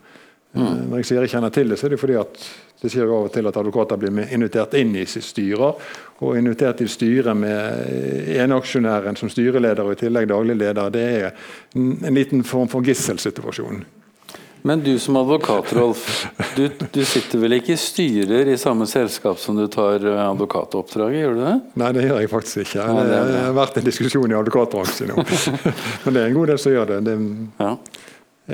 Eh, Når jeg sier jeg kjenner til det, så er det fordi at det skjer jo av og til at advokater blir invitert inn i styrer, og invitert til styret med eneaksjonæren som styreleder og i tillegg daglig leder. Det er en, en liten form for gisselsituasjon. Men du som advokat, Rolf, du, du sitter vel ikke i styrer i samme selskap som du tar eh, advokatoppdraget, gjør du det? Nei, det gjør jeg faktisk ikke. Ja, det det, har vært en diskusjon i advokatbransjen nå. Men det er en god del som gjør det. Det Ja.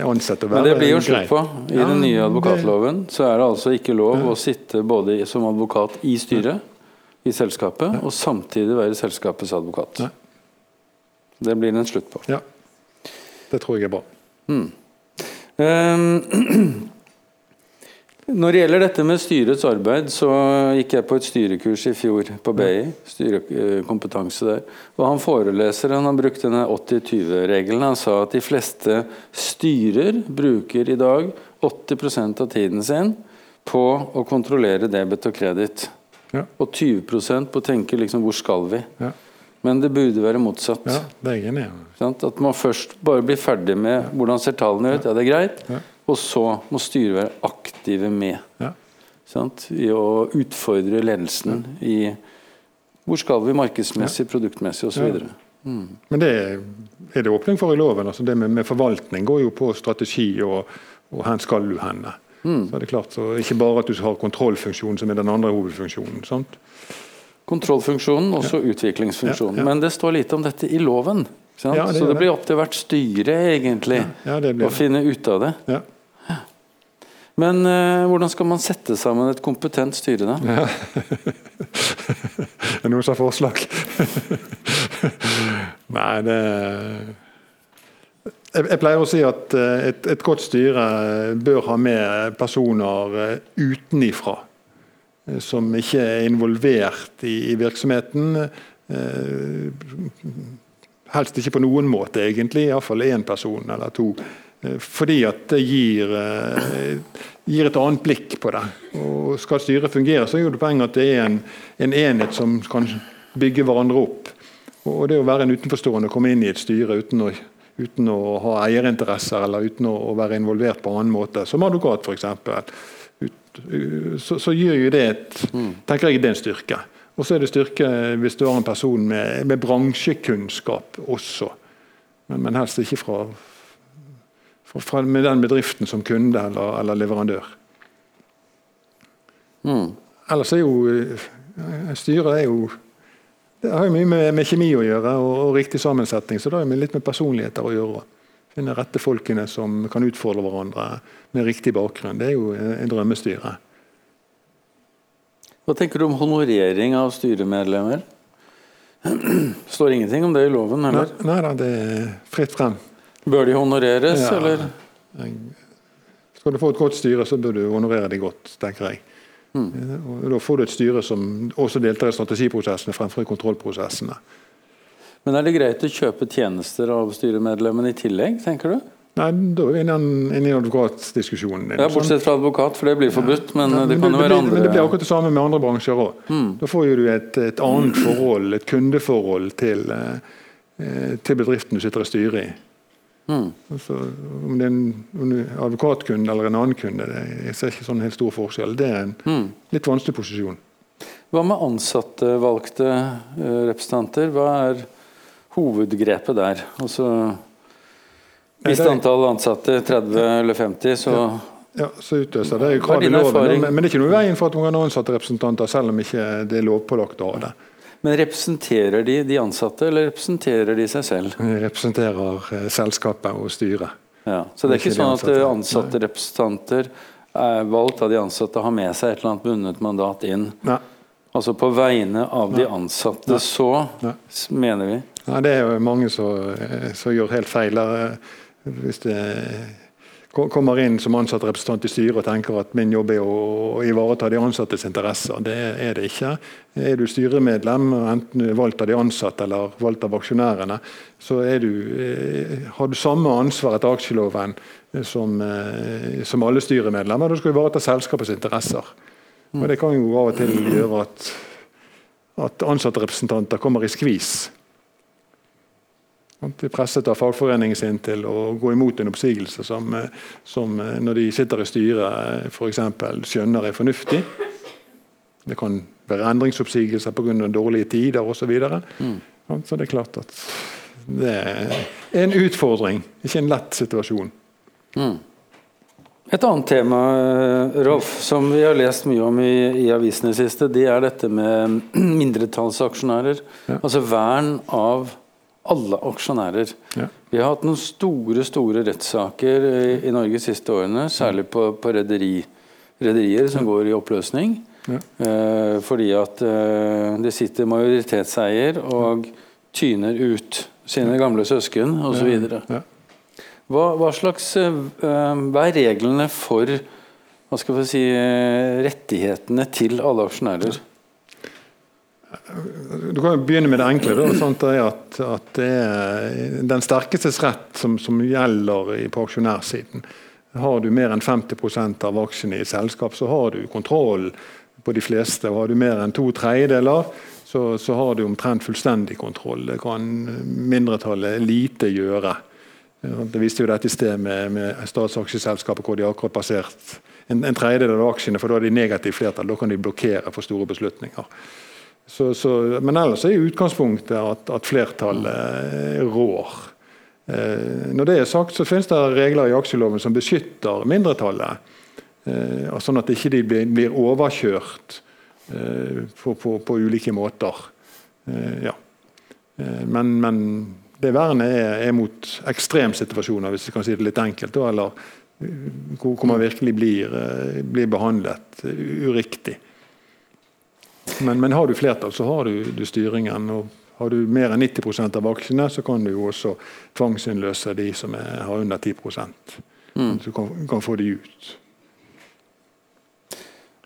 Er ansett å være Men det blir jo slutt på. I Ja, den nye advokatloven så er det altså ikke lov å sitte både som advokat i styret i selskapet, og samtidig være selskapets advokat. Det blir det en slutt på. Ja. Det tror jeg er bra. Ehm, Når det gjelder dette med styrets arbeid, så gikk jeg på et styrekurs i fjor på BI. Styrekompetanse der. Og han foreleseren han brukte denne 80-20-regelen. Han sa at de fleste styrer bruker i dag 80% av tiden sin på å kontrollere debet og kreditt. Ja. Og 20% på å tenke liksom hvor skal vi? Ja. Men det burde være motsatt. Ja, det er enig At man først bare blir ferdig med hvordan ser tallene ut, ja det er greit. Ja. Og så må styret være aktive med. Ja. Sant? I å utfordre ledelsen i hvor skal vi markedsmessig, produktmessig osv. Ja. Men det er det åpning for i loven. altså Det med, med forvaltning går jo på strategi og, og hen skal du henne. Mm. Så er det klart, så Ikke bare at du har kontrollfunksjonen, som er den andre hovedfunksjonen. sant? Kontrollfunksjonen, også utviklingsfunksjonen. Ja, ja. Men det står lite om dette i loven. Sant? Ja, det så det blir opp til hvert styre egentlig Ja, å finne ut av det. Ja. Men eh, hvordan skal man sette sammen et kompetent styre, da? Er det noen som har forslag? Nei, det jeg, pleier å si at eh, et, et godt styre bør ha med personer eh, utenifra. eh, Som ikke er involvert i, i virksomheten. Helst ikke på noen måte, egentlig. Iallfall én person eller to. Eh, Fordi at det gir, eh, gir et annet blikk på det. Og Skal styret fungere, så er det poenget at det er en, en enhet som kan bygge hverandre opp. Og det å være en utenforstående og komme inn i et styre uten å, uten å ha eierinteresser eller uten å, å være involvert på annen måte, som advokat f.eks., så, så gir jo det et, tenker jeg det er en styrke. Og så er det styrke hvis du har en person med, med bransjekunnskap også. Men, men helst ikke fra med den bedriften som kunde eller, eller leverandør. Mm. Ellers er jo eh, styret er jo det har jo mye med, med kjemi å gjøre og, og riktig sammensetning, så det har jo litt med personligheter å gjøre. Finne rette folkene som kan utfordre hverandre med riktig bakgrunn. Det er jo en, en drømmestyre. Hva tenker du om honorering av styremedlemmer? Står ingenting om det i loven, Nei, heller? nei da, det er fritt frem. Bør de honoreres, Ja. eller? Skal du få et godt styre, så bør du honorere det godt, tenker jeg. Mm. Og da får du et styre som også deltar i strategiprosessene fremfor i kontrollprosessene. Men er det greit å kjøpe tjenester av styremedlemmene i tillegg, tenker du? Nei, Da er inne i- advokatdiskusjonen. Ja, Bortsett fra advokat, for det blir forbudt, men Ja, det kan jo være andre Men det blir akkurat det samme med andre bransjer òg. Mm. Da får du et, et annet forhold, et kundeforhold til, eh, eh, til bedriften du sitter og styrer i. Mm. Om det er en, advokatkunde eller en annen kunde, det, jeg ser ikke sånn helt stor forskjell. Det er en Mm. litt vanskelig posisjon. Hva med ansatte valgte representanter? Hva er hovedgrepet der? Altså, hvis antall ansatte 30 eller 50, så Ja, så utløser det er jo krav i loven, men, men det er ikke noe i veien for at man kan ansette representanter, selv om ikke det er lovpålagt å ha det. Men representerer de de ansatte, eller representerer de seg selv? De representerer eh, selskapet og styret. Ja. Så det er ikke Ikke sånn at ansatte. representanter er valgt av de ansatte har med seg et eller annet bundet mandat inn? Nei, Altså på vegne av de ansatte, så Nei. s- mener vi. Nei, det er jo mange som, eh, som gjør helt feil. eh, Hvis det kommer inn som ansatt representant i styret og tenker at min jobb er å, ivareta de ansattes interesser. Det er det ikke. Er du styremedlem, enten valgt av de ansatte eller valgt av aksjonærene, så du, eh, har du samme ansvar etter aksjeloven eh, som, eh, som alle styremedlemmer. Da skal du ivareta selskapets interesser. Og Det kan jo av og til gjøre at, at ansattrepresentanter kommer i skvis. Er presset av fagforeningen sin til å gå imot en oppsigelse som, eh, som eh, når de sitter i styret f.eks. skjønner er fornuftig. Det kan være endringsoppsigelser pga. dårlige tider osv. Så, videre. Så det er klart at det er en utfordring, ikke en lett situasjon. Et annet tema, eh, Rolf, som vi har lest mye om i, i avisene i det siste, det er dette med mindretallsaksjonærer. Ja. Altså vern av alle aksjonærer. Ja. Vi har hatt noen store store rettssaker i, i Norge de siste årene, særlig på, på rederi, rederier som går i oppløsning. Ja. Eh, fordi at eh, det sitter majoritetseier og tyner ut sine gamle søsken osv. Ja. Hva, hva slags eh, eh, Hva er reglene for hva skal vi si, eh, rettighetene til alle aksjonærer? Du kan jo begynne med det enkle. Da, sånt er at, at det er den sterkestes rett som, som gjelder på aksjonærsiden. Har du mer enn 50% av aksjene i et selskap, så har du kontroll på de fleste. Og har du mer enn to tredjedeler, så, så har du omtrent fullstendig kontroll. Det kan mindretallet lite gjøre. Det viste jo dette i sted med, med statsaksjeselskapet hvor de akkurat passert en, en tredjedel av aksjene, for da er de negativt flertall. Da kan de blokkere for store beslutninger. Så, så, men ellers er utgangspunktet at, at flertallet eh, rår. Eh, når det er sagt, så finnes det regler i aksjeloven som beskytter mindretallet. Eh, sånn at ikke de blir, blir overkjørt eh, på, på, på ulike måter. Ja. Men, men det vernet er, er mot ekstremsituasjoner, hvis vi kan si det litt enkelt. Eller hvor, man virkelig blir, blir behandlet eh, uriktig. Men, men har du flertall, så har du, du styringen. og Har du mer enn 90% av aksjene, så kan du jo også tvangsinnløse de som er, har under 10 Mm. Så du kan, kan få de ut.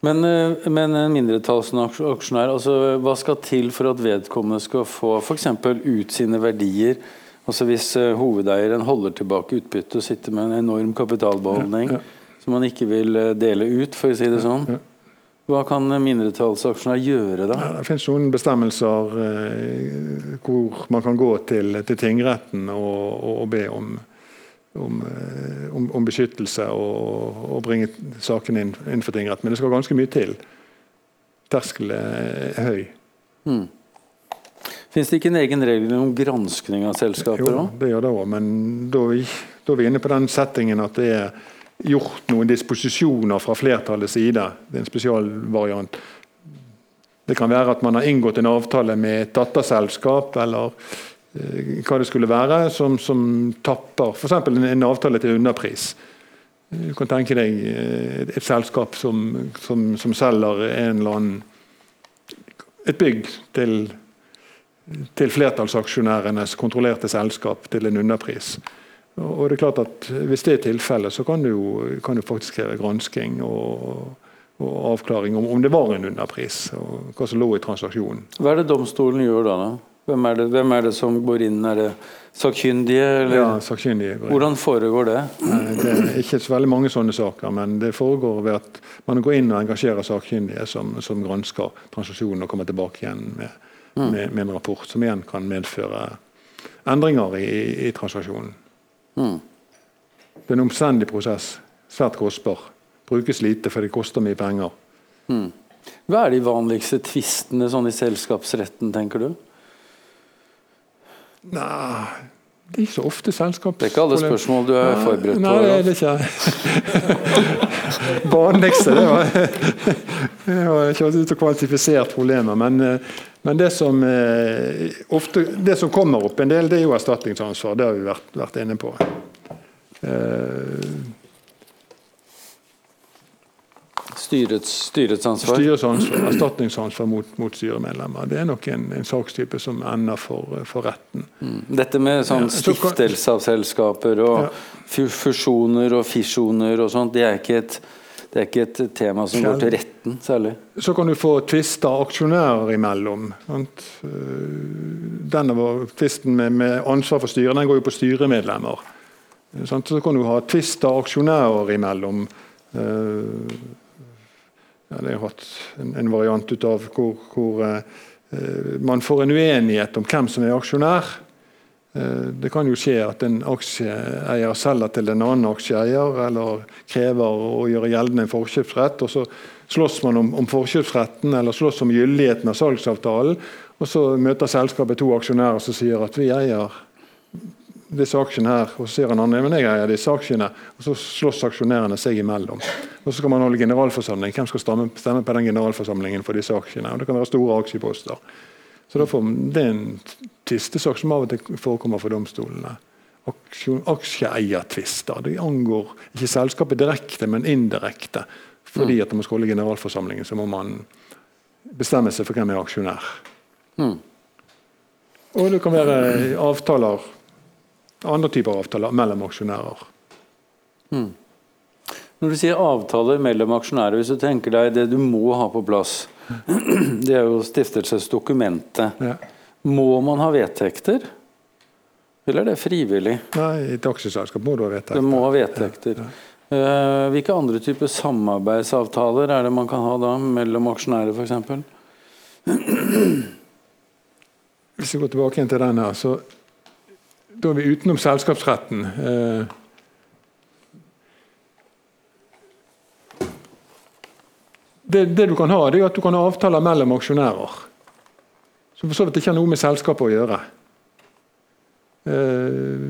Men, eh, men en mindretallsaksjonær, altså, hva skal til for at vedkommende skal få f.eks. ut sine verdier? Altså Hvis eh, hovedeieren holder tilbake utbytte og sitter med en enorm kapitalbeholdning Ja, som man ikke vil eh, dele ut, for å si det sånn. ja. Hva kan mindretallsaksjonær gjøre da? Ja, Det finnes noen bestemmelser eh, hvor man kan gå til, til tingretten og, og, be om, om, eh, om, om beskyttelse og, og bringe saken inn, inn for tingretten. Men det skal ganske mye til. Terskelen er høy. Mm. Fins det ikke en egen regel om granskning av selskaper Jo, det gjør det òg, men da er, vi, da er vi inne på den settingen at det er gjort noen disposisjoner fra flertallets side. Det er en spesialvariant. Det kan være at man har inngått en avtale med et datterselskap eller eh, hva det skulle være, som, som tapper f.eks. En, en avtale til underpris. Du kan tenke deg et, et selskap som, som, som selger en eller annen et bygg til til flertallsaksjonærenes kontrollerte selskap til en underpris. Og det er klart at Hvis det er tilfellet, så kan du, kan du faktisk kreve gransking og, og avklaring om, om det var en underpris, og hva som lå i transaksjonen. Hva er det domstolen gjør da? da? Hvem er, det, hvem er det som går inn? Er det sakkyndige? Eller? Ja, sakkyndige. Hvordan foregår det? Det er ikke så veldig mange sånne saker, men det foregår ved at man går inn og engasjerer sakkyndige som, som gransker transaksjonen og kommer tilbake igjen med, med, med en rapport, som igjen kan medføre endringer i, i transaksjonen. Mm. Det er en omstendig prosess. Svært kostbar. Brukes lite, for det koster mye penger. Mm. Hva er de vanligste tvistene sånn i selskapsretten, tenker du? Nei, det er ikke så ofte selskaps... Det er ikke alle spørsmål du er forberedt nei, på? Nei, det er ikke Vanligste, det var Jeg har ikke vært ute og kvantifisert problemer, men, men det, som, eh, ofte, det som kommer opp en del, det er jo erstatningsansvar. Det har vi vært, vært inne på. Eh, Styrets, styrets ansvar? Styrets ansvar, Erstatningsansvar mot, mot, styremedlemmer. Det er nok en, en sakstype som ender for, for retten. Mm. Dette med sånn stiftelse av selskaper og ja. fusjoner og fisjoner og sånt, det er ikke et det er ikke et tema som går til retten særlig. Så kan du få tvister aksjonærer imellom. Sant? Denne Tvisten med, med, ansvar for styret den går jo på styremedlemmer. Sant? Så kan du ha tvister aksjonærer imellom. Uh, ja, det har hatt en, en variant ut av hvor, hvor eh, man får en uenighet om hvem som er aksjonær. Eh, det kan jo skje at en aksjeeier selger til en annen aksjeeier, eller krever å gjøre gjeldende en forkjøpsrett. og så slåss man om, om forkjøpsretten eller slåss om gyldigheten av salgsavtalen. Og så møter selskapet to aksjonærer som sier at vi eier disse aksjene her, og så sier han andre men jeg eier disse aksjene. og Så slåss aksjonærene seg imellom. Og Så skal man holde generalforsamling. Hvem skal stemme, på den generalforsamlingen for disse aksjene? Og Det kan være store aksjeposter. Så får, Det er en tvistesak som av og til forekommer for domstolene. Aksjeeiertvister. Det angår ikke selskapet direkte, men indirekte. Fordi mm. at når man skal holde generalforsamlingen, så må man bestemme seg for hvem er aksjonær. Mm. Og det kan være avtaler andre typer avtaler mellom aksjonærer. Mm. Når du sier avtaler mellom aksjonærer, hvis du tenker deg det du må ha på plass, det er jo stiftelsesdokumentet. Ja. Må man ha vedtekter? Eller er det frivillig? Nei, I et aksjeselskap må du ha vedtekter. Det må ha vedtekter. Ja, ja. Uh, hvilke andre typer samarbeidsavtaler er det man kan ha da, mellom aksjonærer f.eks.? Hvis vi går tilbake igjen til den her, så da er vi utenom selskapsretten. Eh, det, det, du kan ha, det er at du kan ha avtaler mellom aksjonærer. Som for så vidt ikke har noe med selskapet å gjøre. Eh,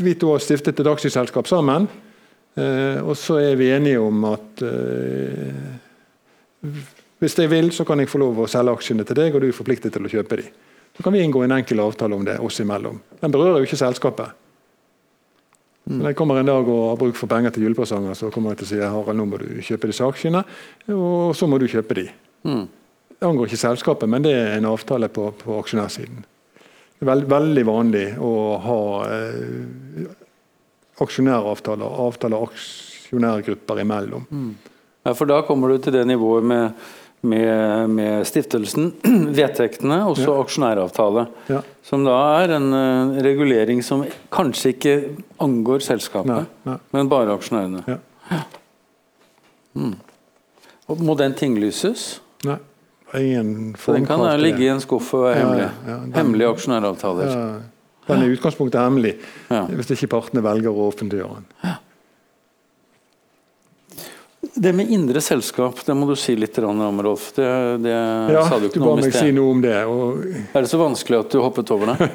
vi to har stiftet et aksjeselskap sammen. Eh, og så er vi enige om at hvis jeg vil, så kan jeg få lov å selge aksjene til deg, og du er forpliktet til å kjøpe dem. Så kan vi inngå en enkel avtale om det oss imellom. Den berører jo ikke selskapet. Mm. Når jeg kommer en dag og har bruk for penger til julepresanger, så kommer jeg til å si Harald, nå må du kjøpe de aksjene, og så må du kjøpe de. Mm. Det angår ikke selskapet, men det er en avtale på, på aksjonærsiden. Det er veld, veldig vanlig å ha eh, aksjonæravtaler, avtaler aksjonærgrupper imellom. Mm. Ja, for da kommer du til det nivået med med, med stiftelsen, vedtektene og så ja. aksjonæravtale. Ja. Som da er en uh, regulering som kanskje ikke angår selskapet, nei, nei. men bare aksjonærene. Ja. Mm. må den tinglyses? Nei. Ingen den kan ligge i en skuff og være hemmelig. Den, Hemmelige aksjonæravtaler. Den er i utgangspunktet hemmelig, hvis ikke partene velger å offentliggjøre den. Det med indre selskap, det må du si litt om, Rolf. Det, det ja, sa du ikke noe om i sted. Si noe om det. Og... Er det så vanskelig at du hoppet over det?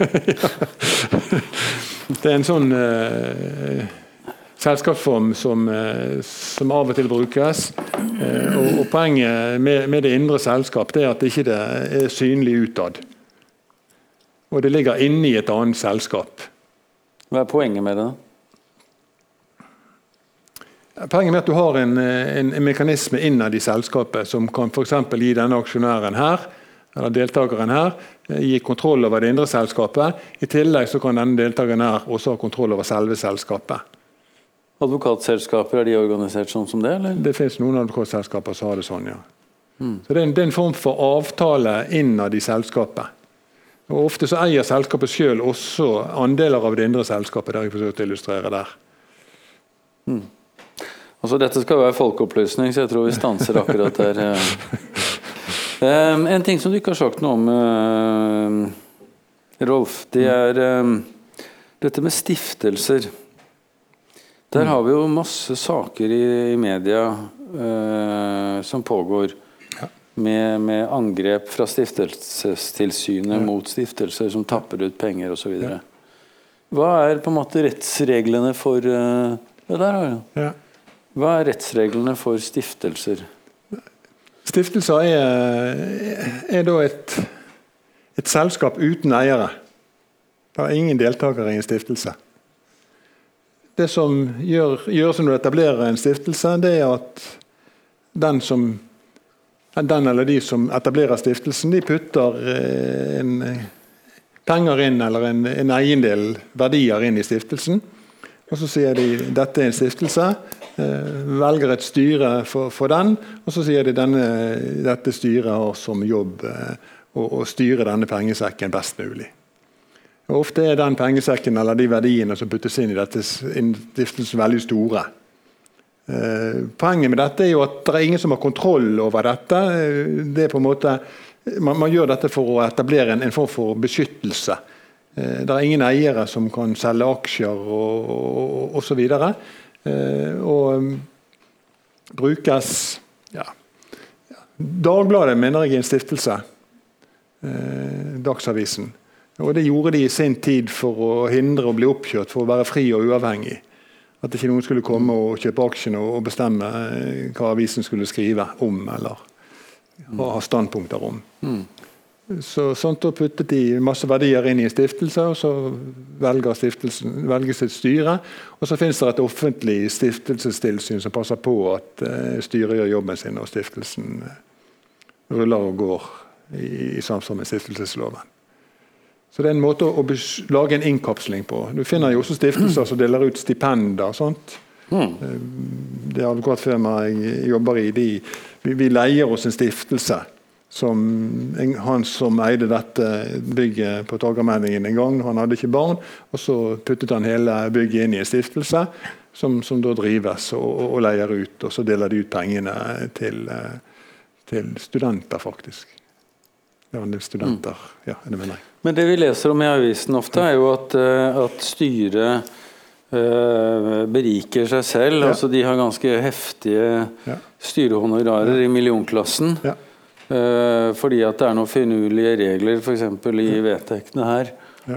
det er en sånn uh, selskapsform som, uh, som, av og til brukes. Uh, og, og, Poenget med, med, det indre selskap det er at det ikke er synlig utad. Og det ligger inne i et annet selskap. Hva er poenget med det? da? Poenget med at du har en, en, en mekanisme innad i selskapet som kan for gi denne aksjonæren her, eller deltakeren her, gi kontroll over det indre selskapet. I tillegg så kan denne deltakeren her også ha kontroll over selve selskapet. Advokatselskaper, er de organisert sånn som det? eller? Det finnes noen advokatselskaper som har det sånn, ja. Mm. Så det er, en, det er, en, form for avtale innad i selskapet. Og Ofte så eier selskapet selv også andeler av det indre selskapet. det har jeg forsøkt å illustrere der. Mm. Altså, dette skal være folkeopplysning, så jeg tror vi stanser akkurat der. Um, en ting som du ikke har sagt noe om uh, Rolf, det er um, dette med stiftelser. Der har vi jo masse saker i, i media uh, som pågår. Med, med, angrep fra Stiftelsestilsynet ja. mot stiftelser som tapper ut penger osv. Ja. Hva er på en måte rettsreglene for uh, Det der. Ja. Hva er rettsreglene for stiftelser? Stiftelser er, er da et, et, selskap uten eiere. Det er ingen deltakere i en stiftelse. Det som gjør, gjør når du etablerer en stiftelse, det er at den, som, den eller de som etablerer stiftelsen, de putter eh, en, penger inn, eller en, en eiendel, verdier, inn i stiftelsen. Og Så sier de dette er en stiftelse, eh, velger et styre for, for den. Og så sier de denne, dette styret har som jobb eh, å, å, styre denne pengesekken best mulig. Og ofte er den pengesekken eller de verdiene som puttes inn i dette stiftelsen, veldig store. Eh, poenget med dette er jo at det er ingen som har kontroll over dette. Det er på en måte, man, man gjør dette for å etablere en, en form for beskyttelse Eh, det er ingen eiere som kan selge aksjer og osv. Og, og, eh, og um, brukes ja. Dagbladet mener jeg er en stiftelse. Eh, Dagsavisen. Og Det gjorde de i sin tid for å hindre å bli oppkjørt, for å være fri og uavhengig. At ikke noen skulle komme og kjøpe aksjene og bestemme hva avisen skulle skrive om eller ha standpunkter om. Mm. Så, sånt, og puttet de masse verdier inn i en stiftelse, og så velger stiftelsen, velges et styre. Og så finnes det et offentlig stiftelsestilsyn som passer på at uh, styret gjør jobben sin, og stiftelsen ruller og går i, i samsvar med stiftelsesloven. Så det er en måte å, lage en innkapsling på. Du finner jo også stiftelser som deler ut stipender. sånt. Mm. Det advokatfirmaet jeg jobber i, de, vi, vi leier oss en stiftelse som, han som eide dette bygget på Torgallmenningen en gang. Han hadde ikke barn. og Så puttet han hele bygget inn i en stiftelse som, som da drives og, og, leier ut. Og så deler de ut pengene til, til studenter, faktisk. Det var en del studenter, mm. ja, det mener jeg. Men det vi leser om i avisen ofte, er jo at, eh, at styret uh, beriker seg selv. Ja. altså De har ganske heftige ja. styrehonorarer ja. i millionklassen. Ja. Uh, fordi at det er noen finurlige regler f.eks. i vedtektene her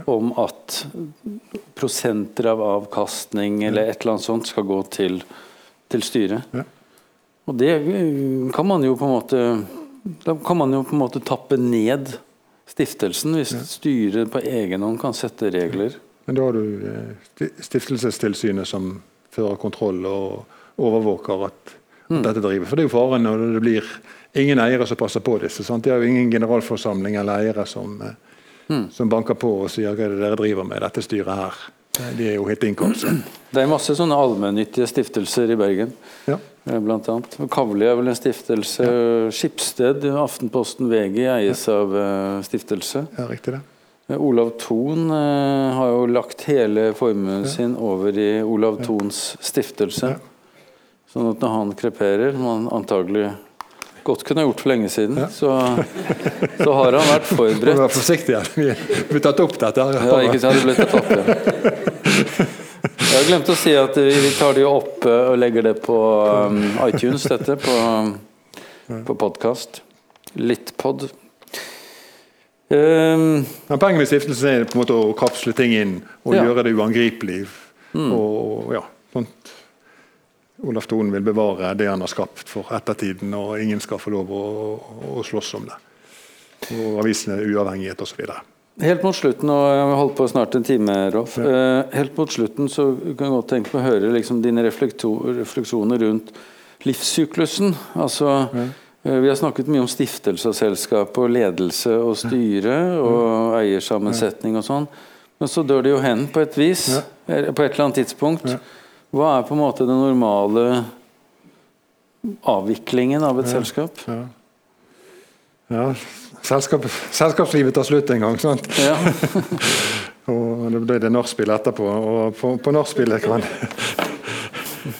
om at prosenter av avkastning eller et eller annet sånt skal gå til, til styret. Ja. Og det kan man jo på en måte Da kan man jo på en måte tappe ned stiftelsen, hvis styret på egen hånd kan sette regler. Men da har du eh, Stiftelsestilsynet som fører kontroll og overvåker at. Dette driver. For det er jo faren når det blir ingen eiere som passer på disse. Sant? De har jo ingen generalforsamling eller eiere som, mm. som banker på og sier hva er det dere driver med, dette styret her. De er jo helt innkomst. Det er masse sånne allmennyttige stiftelser i Bergen. Ja. Eh, blant annet. Kavli er vel en stiftelse. Ja. Skipsted, Aftenposten VG eies ja. av uh, stiftelse. Ja, riktig det. Olav Thon har jo lagt hele formuen sin over i Olav Thons stiftelse. Sånn at når han kreperer, som han antagelig godt kunne gjort for lenge siden, ja. så, så, har han vært forberedt. Vær forsiktig, vi har tatt opp dette. her. Ja, ikke sant, det ble tatt opp, ja. Jeg har glemt å si at vi tar det opp eh, og legger det på um, iTunes, dette, på, på podkast. Littpod. Um, Poenget med stiftelsen er på en måte å kapsle ting inn og ja. gjøre det uangripelig. Mm. Og, ja, sånt Olaf Thon vil bevare det han har skapt for ettertiden, og ingen skal få lov å, å slåss om det. Og avisene uavhengighet osv. Helt mot slutten, og jeg har holdt på snart en time, Rolf. Ja. Eh, helt mot slutten så kan jeg godt tenke meg å høre liksom, dine refleksjoner rundt livssyklusen. Altså, ja. Eh, vi har snakket mye om stiftelse av selskapet, og ledelse og styre og eiersammensetning og sånn. Men så dør det jo hen på et vis, eh, på et eller annet tidspunkt. Hva er på en måte den normale avviklingen av et ja, selskap? Ja. ja selskap, selskapslivet tar slutt en gang, sant? Ja. og da ble det nachspiel etterpå. Og på, på nachspielet kan,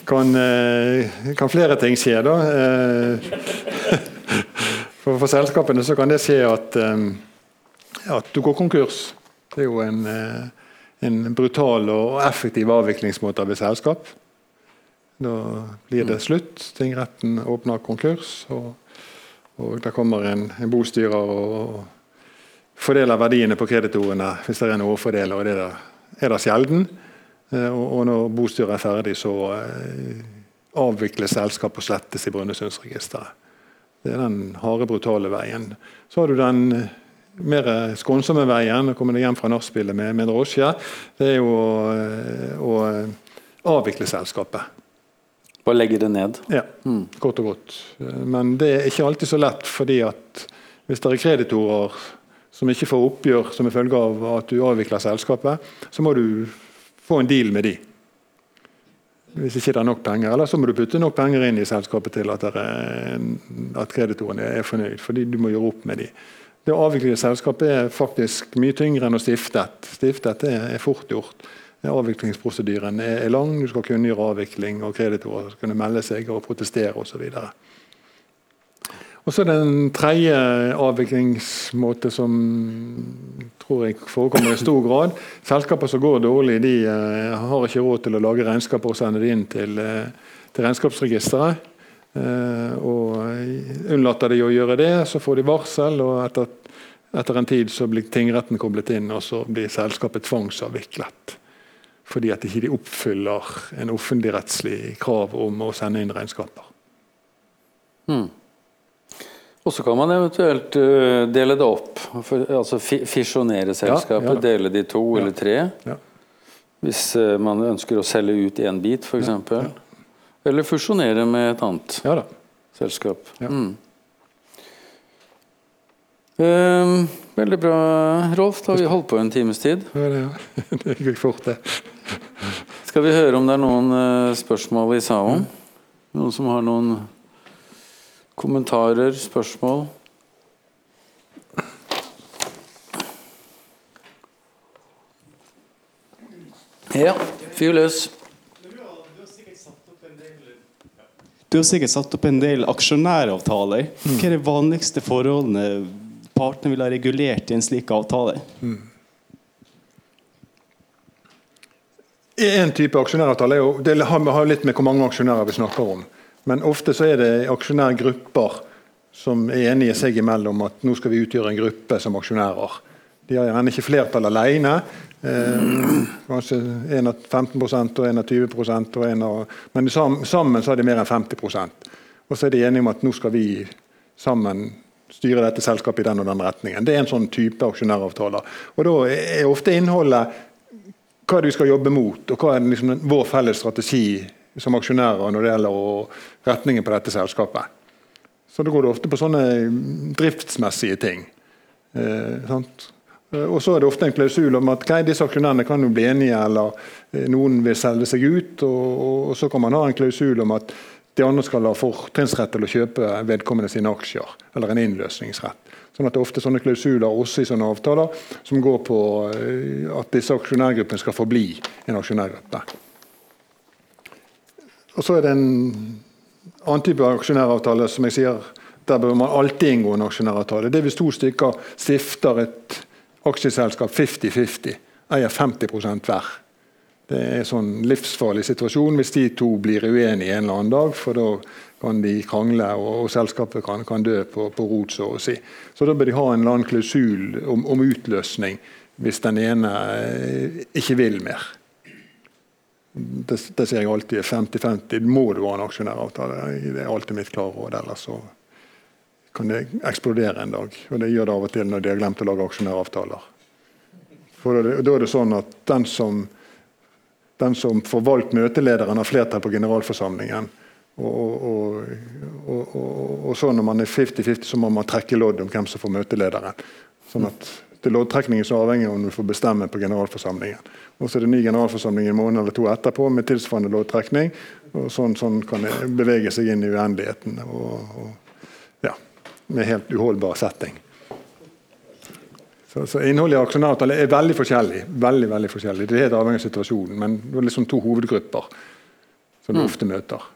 kan, eh, kan, flere ting skje, da. Eh, for, for selskapene så kan det skje at, eh, at du går konkurs. Det er jo en, en brutal og effektiv avviklingsmåte av et selskap. Da blir det slutt. Tingretten åpner konkurs. og og Der kommer en, en bostyrer og fordeler verdiene på kreditorene hvis det er en overfordeler. og Det er, er det sjelden. Eh, og, og når bostyret er ferdig, så eh, avvikles selskapet og slettes i Brønnøysundregisteret. Det er den harde, brutale veien. Så har du den eh, mer skånsomme veien, å komme deg hjem fra nachspielet med, med drosje. Det er jo å, å avvikle selskapet. Bare legge det ned? Ja, mm. kort og godt. Men det er ikke alltid så lett, fordi at hvis det er kreditorer som ikke får oppgjør som en følge av at du avvikler selskapet, så må du få en deal med de. Hvis ikke det er nok penger. Eller så må du putte nok penger inn i selskapet til at, at kreditorene er fornøyd, fordi du må gjøre opp med de. Det å avvikle selskapet er faktisk mye tyngre enn å stifte et. Stifte er fort gjort. Avviklingsprosedyren er lang, du skal kunngjøre avvikling, og kreditorer skal kunne melde seg og protestere osv. Og så er det en tredje avviklingsmåte som tror jeg forekommer i stor grad. Selskaper som går dårlig, de uh, har ikke råd til å lage regnskaper og sende det inn til, uh, til regnskapsregisteret. Uh, og Unnlater de å gjøre det, så får de varsel, og etter, etter en tid så blir tingretten koblet inn, og så blir selskapet tvangsavviklet fordi at de ikke oppfyller en offentligrettslig krav om å sende inn regnskaper. Hmm. Og så kan man eventuelt uh, dele det opp. For, altså Fisjonere selskapet. Ja, ja dele de to ja. eller tre. Hvis uh, man ønsker å selge ut én bit, f.eks. Eller fusjonere med et annet selskap. Mm. Uh, veldig bra, Rolf. Da har vi holdt på en times tid. Ja, det, det gikk fort, det. Skal vi høre om det er noen uh, spørsmål i salen? Noen som har noen kommentarer, spørsmål? Ja, fyr løs. Du har sikkert satt opp en del aksjonæravtaler. Hva er de vanligste forholdene partene vil ha regulert i en slik avtale? Mm. En type aksjonæravtale jo, det har litt med hvor mange aksjonærer vi snakker om. Men ofte så er det aksjonærgrupper som er enige seg imellom at nå skal vi utgjøre en gruppe som aksjonærer. De har gjerne ikke flertall alene. Eh, kanskje en av 15 og en av 20 og en av, Men sammen så er de mer enn 50% Og så er de enige om at nå skal vi sammen styre dette selskapet i den og den retningen. Det er en sånn type aksjonæravtaler. Og Da er ofte innholdet hva er det vi skal jobbe mot, og hva er liksom vår felles strategi som aksjonærer når det gjelder retningen på dette selskapet. Så Da går det ofte på sånne driftsmessige ting. Eh, og så er det ofte en klausul om at disse aksjonærene kan jo bli enige, eller eh, noen vil selge seg ut. Og, og, så kan man ha en klausul om at de andre skal ha fortrinnsrett til å kjøpe vedkommende sine aksjer, eller en innløsningsrett. Sånn at Det er ofte sånne klausuler også i sånne avtaler som går på eh, at disse aksjonærgruppene skal forbli en aksjonærgruppe. Og Så er det en annen type aksjonæravtale som jeg sier, der bør man alltid inngå en aksjonæravtale. Det er hvis to stykker stifter et aksjeselskap 50-50, eier 50% hver. Det er en sånn livsfarlig situasjon hvis de to blir uenige en eller annen dag. For da kan de krangle, og, og selskapet kan, kan, dø på, på, rot, så å si. Så da bør de ha en eller annen klausul om, om utløsning hvis den ene eh, ikke vil mer. Det, det sier jeg alltid 50-50. Må du ha en aksjonæravtale? Det er alltid mitt klare råd. Ellers så kan det eksplodere en dag. Og det gjør det av og til når de har glemt å lage aksjonæravtaler. For da, er det sånn at den som, den som får valgt møtelederen, har flertall på generalforsamlingen. Og, og, og, og, så når man er 50-50, så må man trekke lodd om hvem som får møtelederen. Sånn at det er loddtrekningen som avhenger av om du får bestemme på generalforsamlingen. Og så er det ny generalforsamling en måned eller to etterpå med tilsvarende loddtrekning. og Sånn, sånn kan det bevege seg inn i uendeligheten. Og, med helt uholdbar setting. Så, så Innholdet i aksjonæravtaler er veldig forskjellig. veldig, veldig forskjellig. Det er helt avhengig av situasjonen, men det er liksom to hovedgrupper som du mm. ofte møter.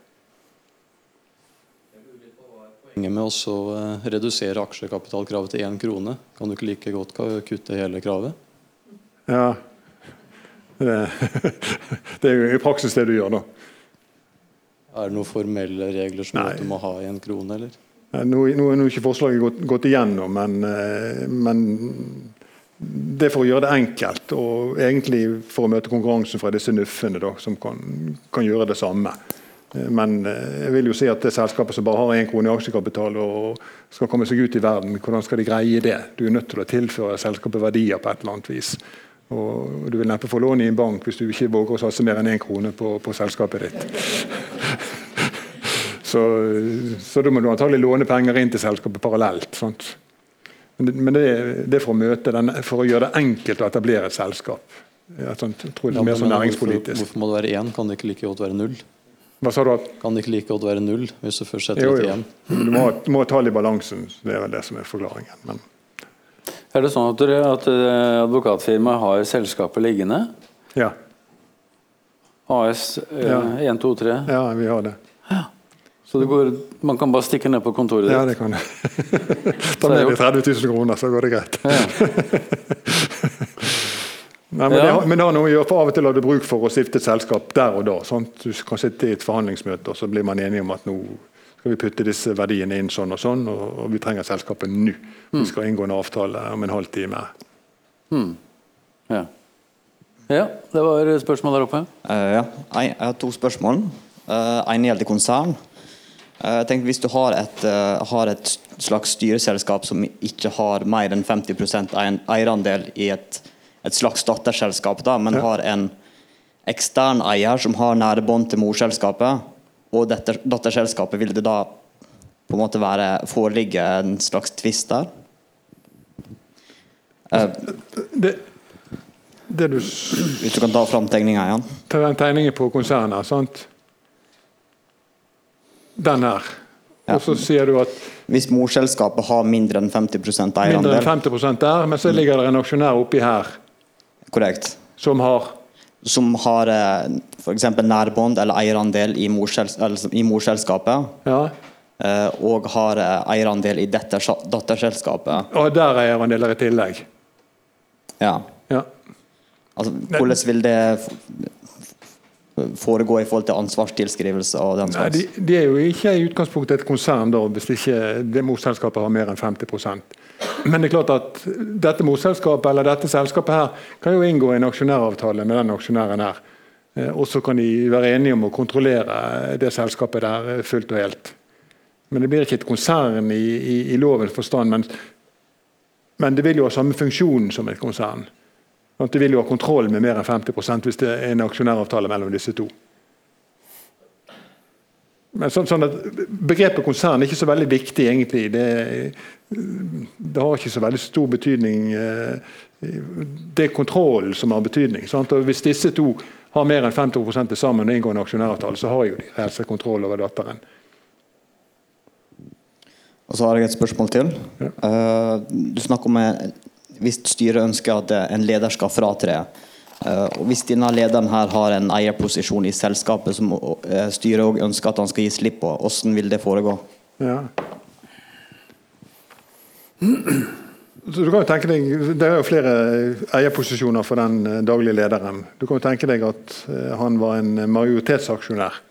poenget med å eh, redusere aksjekapitalkravet til én krone? Kan du ikke like godt kutte hele kravet? Ja. Det, det er jo i praksis det du gjør, da. Er det noen formelle regler som Nei. du må ha i en krone, eller? Nå, er ikke forslaget gått, gått igjennom, men, eh, men, det er for å gjøre det enkelt. Og egentlig for å møte konkurransen fra disse nuffene da, som kan, kan, gjøre det samme. Eh, men eh, jeg vil jo si at det selskapet som bare har én krone i aksjekapital og skal komme seg ut i verden, hvordan skal de greie det? Du er nødt til å tilføre selskapet verdier på et eller annet vis. Og du vil neppe få lån i en bank hvis du ikke våger å satse mer enn én krone på, på selskapet ditt. Så, så da må du antagelig låne penger inn til selskapet parallelt. Sant? Men det, det er for å, møte den, for å gjøre det enkelt å etablere et selskap. Jeg tror det er mer sånn næringspolitisk. Hvorfor, hvorfor, må det være én? Kan det ikke like godt være null? Hva sa du? Kan det ikke like godt være null hvis du først setter det til én? Du må, må ta tall i balansen. Det er vel det som er forklaringen. Men. Er det sånn at, dere, at eh, advokatfirmaet har selskapet liggende? Ja. AS eh, ja. 1, 2, 3? Ja, vi har det. Ja. Så går, man kan bare stikke ned på kontoret ditt? Ja, det kan jeg. Ta med deg 30 000 kroner, så går det greit. Ja. Nei, men, ja. det har, men, det har, noe å gjøre, for Av og til har du bruk for å stifte et selskap der og da. Sant? Du kan sitte i et forhandlingsmøte, og så blir man enige om at nå skal vi putte disse verdiene inn sånn og sånn, og, og vi trenger selskapet nå. Mm. Vi skal inngå en avtale om en halv time. Mm. Ja. ja. det var spørsmål der oppe. Uh, ja, jeg har to spørsmål. Uh, en gjelder konsern. Eh, jeg tenker Hvis du har et, uh, har et, slags styreselskap som ikke har mer enn 50% eierandel i et, et, slags datterselskap, da, men ja. har en ekstern eier som har nære bånd til morselskapet, og dette datterselskapet, vil det da på en måte være foreligge en slags tvist der? Uh, det, det du Hvis du kan ta fram tegninga igjen? Ta den tegningen på konsernet. sant? Den her. Og så sier du at Hvis morselskapet har mindre enn 50% eierandel Mindre enn 50% der, men så ligger det en aksjonær oppi her. Korrekt. Som har Som har eh, f.eks. nærbånd eller eierandel i, morsels i morselskapet. Ja. Eh, og har eh, eierandel i datterselskapet. Og der er eierandeler i tillegg. Ja. ja. Altså, hvordan vil det foregå i forhold til ansvarstilskrivelse og den slags? Nei, de, de, er jo ikke i utgangspunktet et konsern da, hvis ikke det morselskapet har mer enn 50% Men det er klart at dette morselskapet eller dette selskapet her kan jo inngå en aksjonæravtale med den aksjonæren her. Eh, og så kan de være enige om å kontrollere det selskapet der eh, fullt og helt. Men det blir ikke et konsern i, i, i lovens forstand. Men, men det vil jo ha samme funksjon som et konsern. At du vil jo ha kontroll med mer enn 50 hvis det er en aksjonæravtale mellom disse to. Men sånn, sånn Begrepet konsern er ikke så veldig viktig, egentlig. Det, det har ikke så veldig stor betydning. Eh, det er kontrollen som har betydning. Sant? Og Hvis disse to har mer enn 50 til sammen og inngår en aksjonæravtale, så har jo de reelt sett kontroll over datteren. Og så har jeg et spørsmål til. Ja. Uh, du snakker om hvis styret ønsker at en leder skal fratre. Eh, og Hvis denne lederen her har en eierposisjon i selskapet som eh, styret òg ønsker at han skal gi slipp på, hvordan vil det foregå? Ja. Så du kan jo tenke deg, Det er jo flere eierposisjoner for den eh, daglige lederen. Du kan jo tenke deg at han var en majoritetsaksjonær.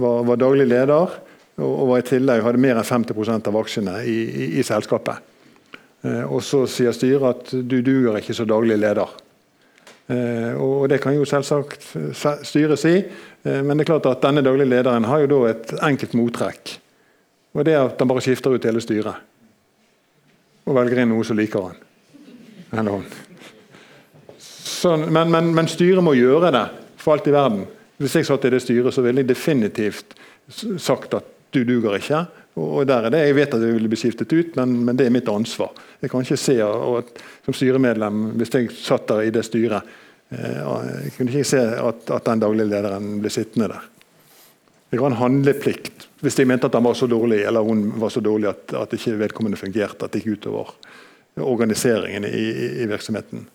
Var, var daglig leder og var i tillegg hadde mer enn 50% av aksjene i, i, i selskapet. Eh, og så sier styret at du duger ikke som daglig leder. Eh, og Det kan jo selvsagt styret si, eh, men det er klart at denne daglige lederen har jo da et enkelt mottrekk. Og det er at han bare skifter ut hele styret. Og velger inn noe som liker han. Eller hun. Sånn, men, men, men, styret må gjøre det, for alt i verden. Hvis jeg satt i det styret, så ville jeg definitivt sagt at du duger ikke. Og der er det, Jeg vet at det ville bli skiftet ut, men, men, det er mitt ansvar. Jeg kan ikke se at, som styremedlem, hvis jeg satt der i det styret, eh, jeg kunne ikke se at, at den daglige lederen ble sittende der. Jeg har en handleplikt hvis jeg mente at han var så dårlig eller hun var så dårlig at, at ikke vedkommende fungerte. At det gikk utover organiseringen i, i, virksomheten.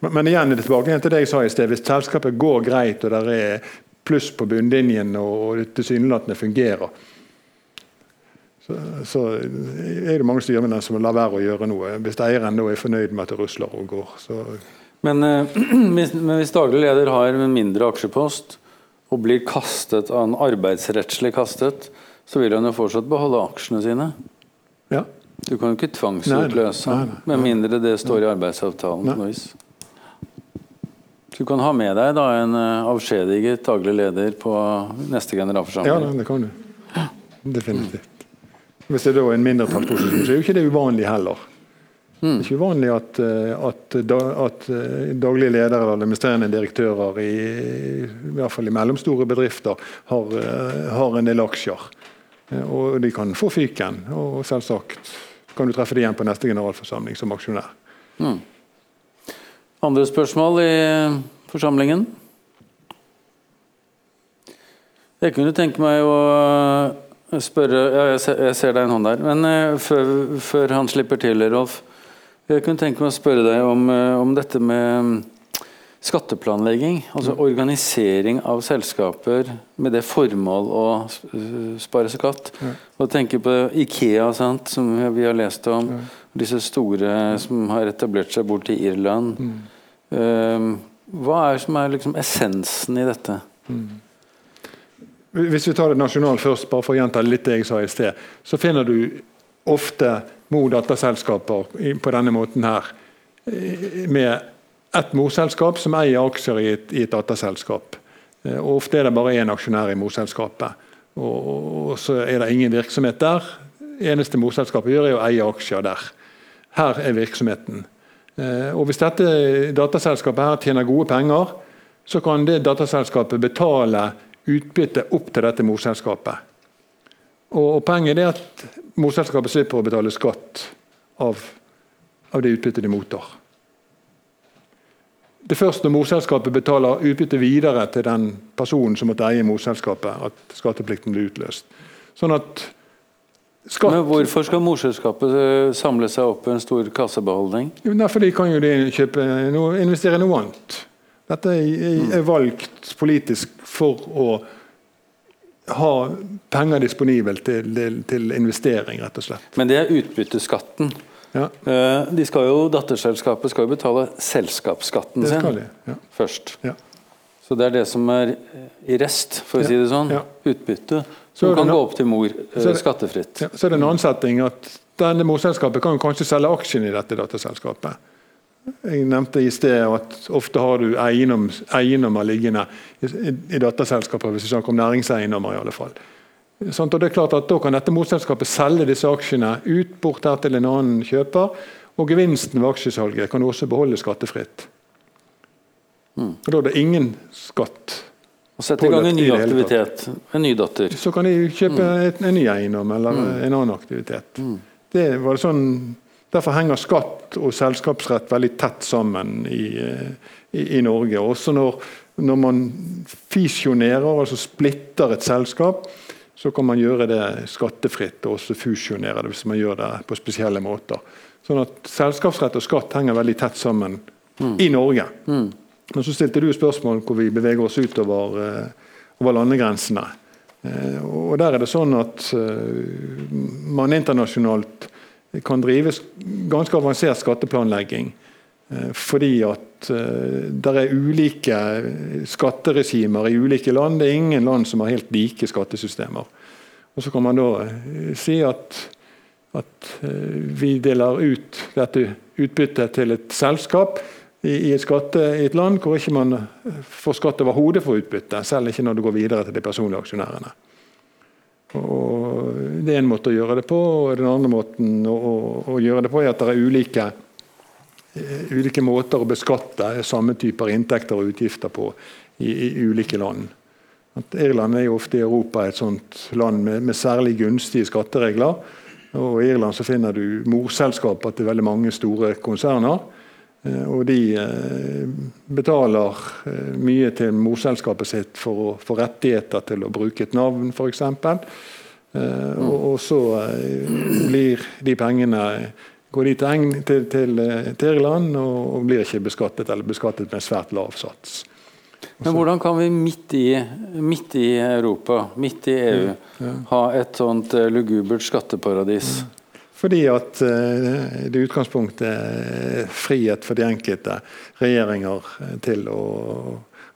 Men, men, igjen er det tilbake til det jeg sa i sted. Hvis selskapet går greit og det er pluss på bunnlinjen og det tilsynelatende fungerer, så, så er det mange styremedlemmer som lar være å gjøre noe. Hvis eieren da er fornøyd med at det rusler og går. Så, Men, eh, hvis, men hvis daglig leder har en mindre aksjepost og blir kastet av en arbeidsrettslig kastet, så vil han jo fortsatt beholde aksjene sine. ja. Du kan jo ikke tvangsutløse med mindre det står i arbeidsavtalen. Nei. Du kan ha med deg da en eh, avskjediget daglig leder på neste generalforsamling? ja, det kan du. Definitivt. Hvis det da er en mindretallsposisjon, så er jo ikke det uvanlig heller. Det er ikke uvanlig at, eh, at, at eh, daglige ledere eller administrerende direktører i, i hvert fall i mellomstore bedrifter har, eh, har en del aksjer. Eh, Og de kan få fyken. Og selvsagt kan du treffe det igjen på neste generalforsamling som aksjonær. Andre spørsmål i forsamlingen? Jeg kunne tenke meg å spørre Ja, jeg ser, deg en hånd der. Men eh, før, før han slipper til, Rolf. Jeg kunne tenke meg å spørre deg om, eh, om dette med mm, skatteplanlegging. Altså organisering av selskaper med det formål å spare skatt. Og tenke på Ikea, sant, som vi har lest om. Disse store som har etablert seg bort til Irland. Eh, hva er som er liksom essensen i dette? Hvis vi tar det nasjonalt først, bare for å gjenta litt det jeg sa i sted, så finner du ofte mor- og datterselskaper på denne måten her, med ett morselskap som eier aksjer i et, i et datterselskap. Eh, Og ofte er det bare én aksjonær i morselskapet. Og, og, og så er det ingen virksomhet der. eneste morselskapet gjør, er å eie aksjer der. Her er virksomheten. Eh, Og Hvis dette dataselskapet her tjener gode penger, så kan det dataselskapet betale utbytte opp til dette morselskapet. Og, Poenget er at morselskapet slipper å betale skatt av, av det utbyttet de mottar. Det er først når morselskapet betaler utbytte videre til den personen som måtte eie morselskapet, at skatteplikten blir utløst. Sånn at skatt Men hvorfor skal morselskapet eh, samle seg opp en stor kassebeholdning? Jo, nei, for de kan jo de kjøpe investere i noe annet. Dette er, valgt politisk for å ha penger disponibelt til, til, til investering, rett og slett. Men det er utbytteskatten. Ja, Eh, De skal jo, Datterselskapet skal jo betale selskapsskatten det sin. Ja. først. Ja. Så det er det som er i rest, for å si det sånn. Utbytte. Som kan gå opp til mor eh, Så skattefritt. Ja, så er det en annen setting at denne morselskapet kan kanskje selge aksjene i dette dataselskapet. Jeg nevnte i sted at ofte har du eiendom, eiendommer liggende i, i, datterselskaper, hvis vi snakker om næringseiendommer i alle fall. Sånn, og det er klart at Da kan dette motselskapet selge disse aksjene ut bort her til en annen kjøper, og gevinsten ved aksjesalget kan du også beholde skattefritt. Og Da er det ingen skatt. Og sette i gang en ny aktivitet. En ny datter. Så kan de kjøpe et, en ny eiendom eller en annen aktivitet. Det var sånn, derfor henger skatt og selskapsrett veldig tett sammen i, i, i Norge. Også når, når man fisjonerer, altså splitter et selskap, så kan man gjøre det skattefritt og også fusjonere det hvis man gjør det på spesielle måter. Sånn at Selskapsrett og skatt henger veldig tett sammen i Norge. Men så stilte du spørsmål hvor vi beveger oss utover eh, over landegrensene. Eh, og der er det sånn at eh, man internasjonalt kan drive ganske avansert skatteplanlegging. eh, Fordi at uh, det er ulike skatteregimer i ulike land. Det er ingen land som har helt like skattesystemer. Og Så kan man da eh, si at, at eh, vi deler ut dette utbyttet til et selskap i, et skatte, i et land hvor ikke man får skatt over for utbytte, selv ikke når det går videre til de personlige aksjonærene. Og Det er en måte å gjøre det på, og den andre måten å, å, gjøre det på er at det er ulike, eh, ulike måter å beskatte samme typer inntekter og utgifter på i, i ulike land. At Irland er jo ofte i Europa et sånt land med, med særlig gunstige skatteregler. Og I Irland så finner du morselskaper til veldig mange store konserner. Eh, Og de eh, betaler eh, mye til morselskapet sitt for å få rettigheter til å bruke et navn, f.eks. Og, så blir de pengene går de til, til, Irland og, blir ikke beskattet, eller beskattet med en svært lav sats. Men hvordan kan vi midt i, midt i Europa, midt i EU, ha et sånt lugubert skatteparadis? Fordi at eh, det i utgangspunktet er frihet for de enkelte regjeringer eh, til å,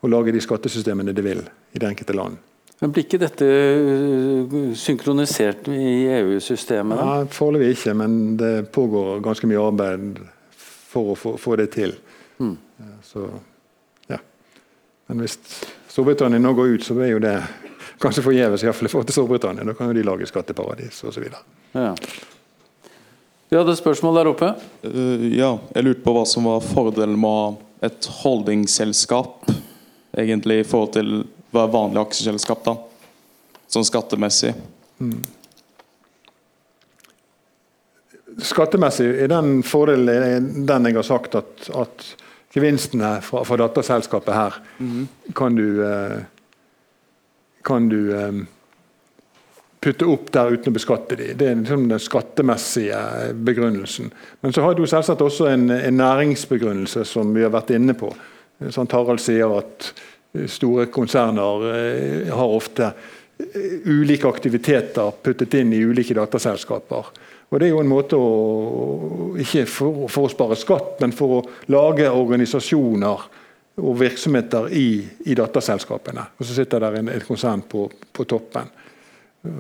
å lage de skattesystemene de vil i det enkelte land. Men Blir ikke dette eh, synkronisert i EU-systemet? Ja, Foreløpig ikke, men det pågår ganske mye arbeid for å få, få det til. Mm. Så, ja. Men hvis Storbritannia nå går ut, så er jo det kanskje forgjeves, iallfall i forhold til Storbritannia. Da kan jo de lage skatteparadis osv. Ja. Vi hadde et spørsmål der oppe. Uh, ja, jeg lurte på hva som var fordelen med et holdingselskap, egentlig i forhold til hva er vanlig aksjeselskap, da? Sånn skattemessig. Skattemessig er den fordelen den jeg har sagt at, at gevinstene fra, fra datterselskapet her kan du eh, kan du eh, putte opp der uten å beskatte de. Det er liksom den skattemessige begrunnelsen. Men så har du selvsagt også en, en næringsbegrunnelse, som vi har vært inne på. Sånn Tarald sier at store konserner eh, har ofte eh, ulike aktiviteter puttet inn i ulike dataselskaper. Og Det er jo en måte å Ikke for, for å spare skatt, men for å lage organisasjoner og virksomheter i, i dataselskapene. Og så sitter der en, et konsern på, på toppen.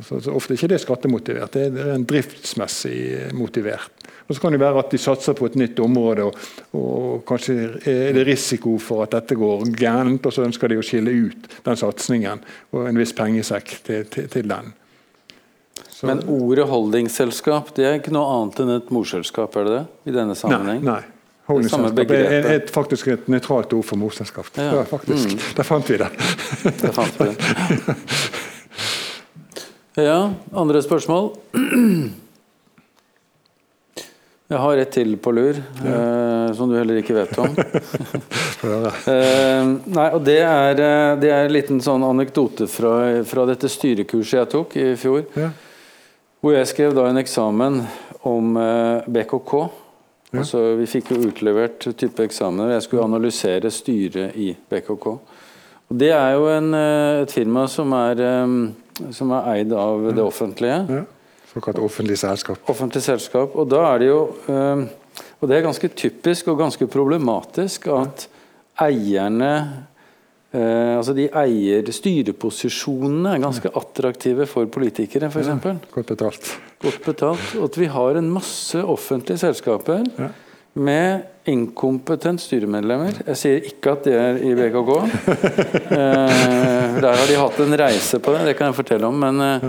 Så, så Ofte er ikke det skattemotivert, det er, en driftsmessig motivert. Og Så kan det være at de satser på et nytt område, og, og kanskje er det risiko for at dette går gærent, og så ønsker de å skille ut den satsingen og en viss pengesekk til, til, til den. Så- Men ordet holdingselskap det er ikke noe annet enn et morselskap, er det det? I denne Nei. sammenheng? nei. Holdingselskap samme er, er, er faktisk et nøytralt ord for morselskap. Ja. Ja, faktisk. Mm. Der fant vi det. Det fant vi. Ja, andre spørsmål? Jeg har et til på lur, eh, som du heller ikke vet om. Eh, nei, og det er, eh, det er en liten sånn anekdote fra, fra dette styrekurset jeg tok i fjor. Ja. Hvor jeg skrev da en eksamen om eh, BKK. Ja. Altså, vi fikk jo utlevert type eksamener. Jeg skulle analysere styret i BKK. Og det er jo en, eh, et firma som er, eh, som er eid av det offentlige. Ja. Såkalt offentlig selskap. Offentlig selskap. Og da er det jo eh, Og det er ganske typisk og ganske problematisk at eierne eh, Altså de eier styreposisjonene er ganske attraktive for politikere, f.eks. Godt betalt. Godt betalt. Og at vi har en masse offentlige selskaper Ja. Med inkompetent styremedlemmer. Jeg sier ikke at det er i BKK. Eh, der har de hatt en reise på det, det kan jeg fortelle om. Men, eh,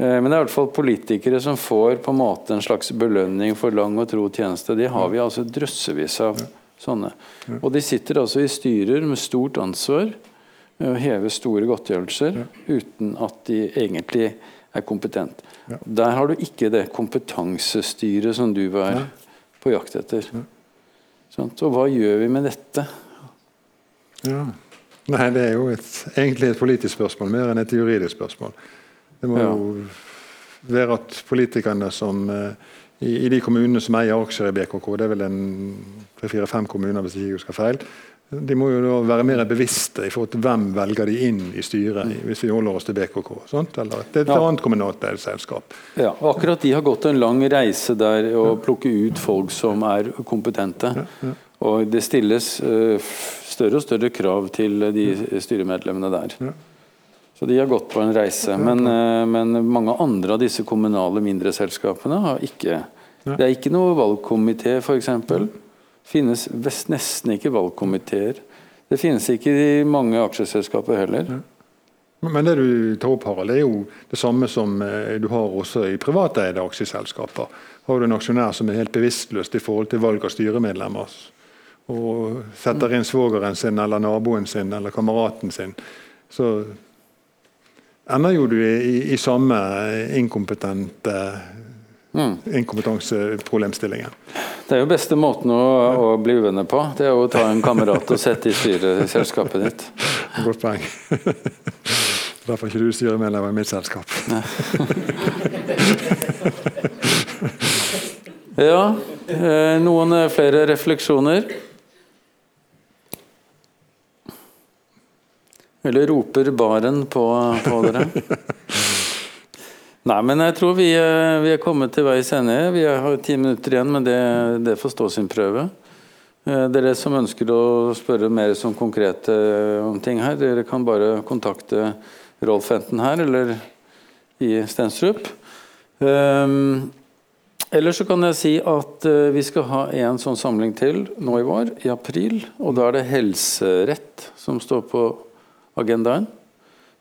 eh, men det er i hvert fall politikere som får på en måte en slags belønning for lang og tro tjeneste. De har vi altså drøssevis av sånne. Og de sitter altså i styrer med stort ansvar og hever store godtgjørelser uten at de egentlig er kompetent. Der har du ikke det kompetansestyret som du var på jakt etter. Sant? Og hva gjør vi med dette? Ja. Nei, det er jo et, egentlig et politisk spørsmål mer enn et juridisk spørsmål. Det må Ja. jo være at politikerne som eh, i, i de kommunene som eier aksjer i BKK, det er vel en tre-fire-fem kommuner hvis jeg ikke husker feil, de må jo være mer bevisste i forhold til hvem velger de inn i styret, hvis vi holder oss til BKK. Sant? Eller det er et Ja. annet kommunalt selskap. Ja, og akkurat de har gått en lang reise der å plukke ut folk som er kompetente. Og det stilles eh, større og større krav til de styremedlemmene der. Så de har gått på en reise. Men, eh, men mange andre av disse kommunale mindre selskapene har ikke Det er ikke noe valgkomité, f.eks. finnes nesten ikke valgkomiteer. Det finnes ikke i mange aksjeselskaper heller. Men det du tar opp, Harald, er jo det samme som eh, du har også i privateide aksjeselskaper. Har du en aksjonær som er helt bevisstløst i forhold til valg av styremedlemmer, og setter inn svogeren sin eller naboen sin eller kameraten sin, så ender jo du i, i, i samme inkompetente inkompetanseproblemstillingen. Det er jo beste måten å, å bli uvenner på. Det er å ta en kamerat og sette i styret selskapet ditt. Godt poeng. Derfor er ikke du styremedlem i mitt selskap. Ja, eh, noen eh, flere refleksjoner? Eller roper baren på, på dere? Nei, men jeg tror vi, er- vi er kommet til veis ende. Vi har ti minutter igjen, men det, det får stå sin prøve. Eh, Dere som ønsker å spørre mer som konkrete om ting her, dere kan bare kontakte Rolf enten her eller i Stenstrup. Um, Ellers så kan jeg si at eh, vi skal ha en sånn samling til nå i vår, i april. Og da er det helserett som står på agendaen.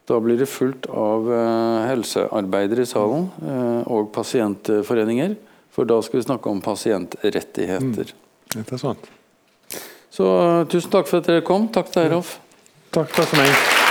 Da blir det fullt av eh, helsearbeidere i salen eh, og pasientforeninger. For da skal vi snakke om pasientrettigheter. Interessant. Så eh, tusen takk for at dere kom. Takk til deg, Rolf. Takk, takk for meg.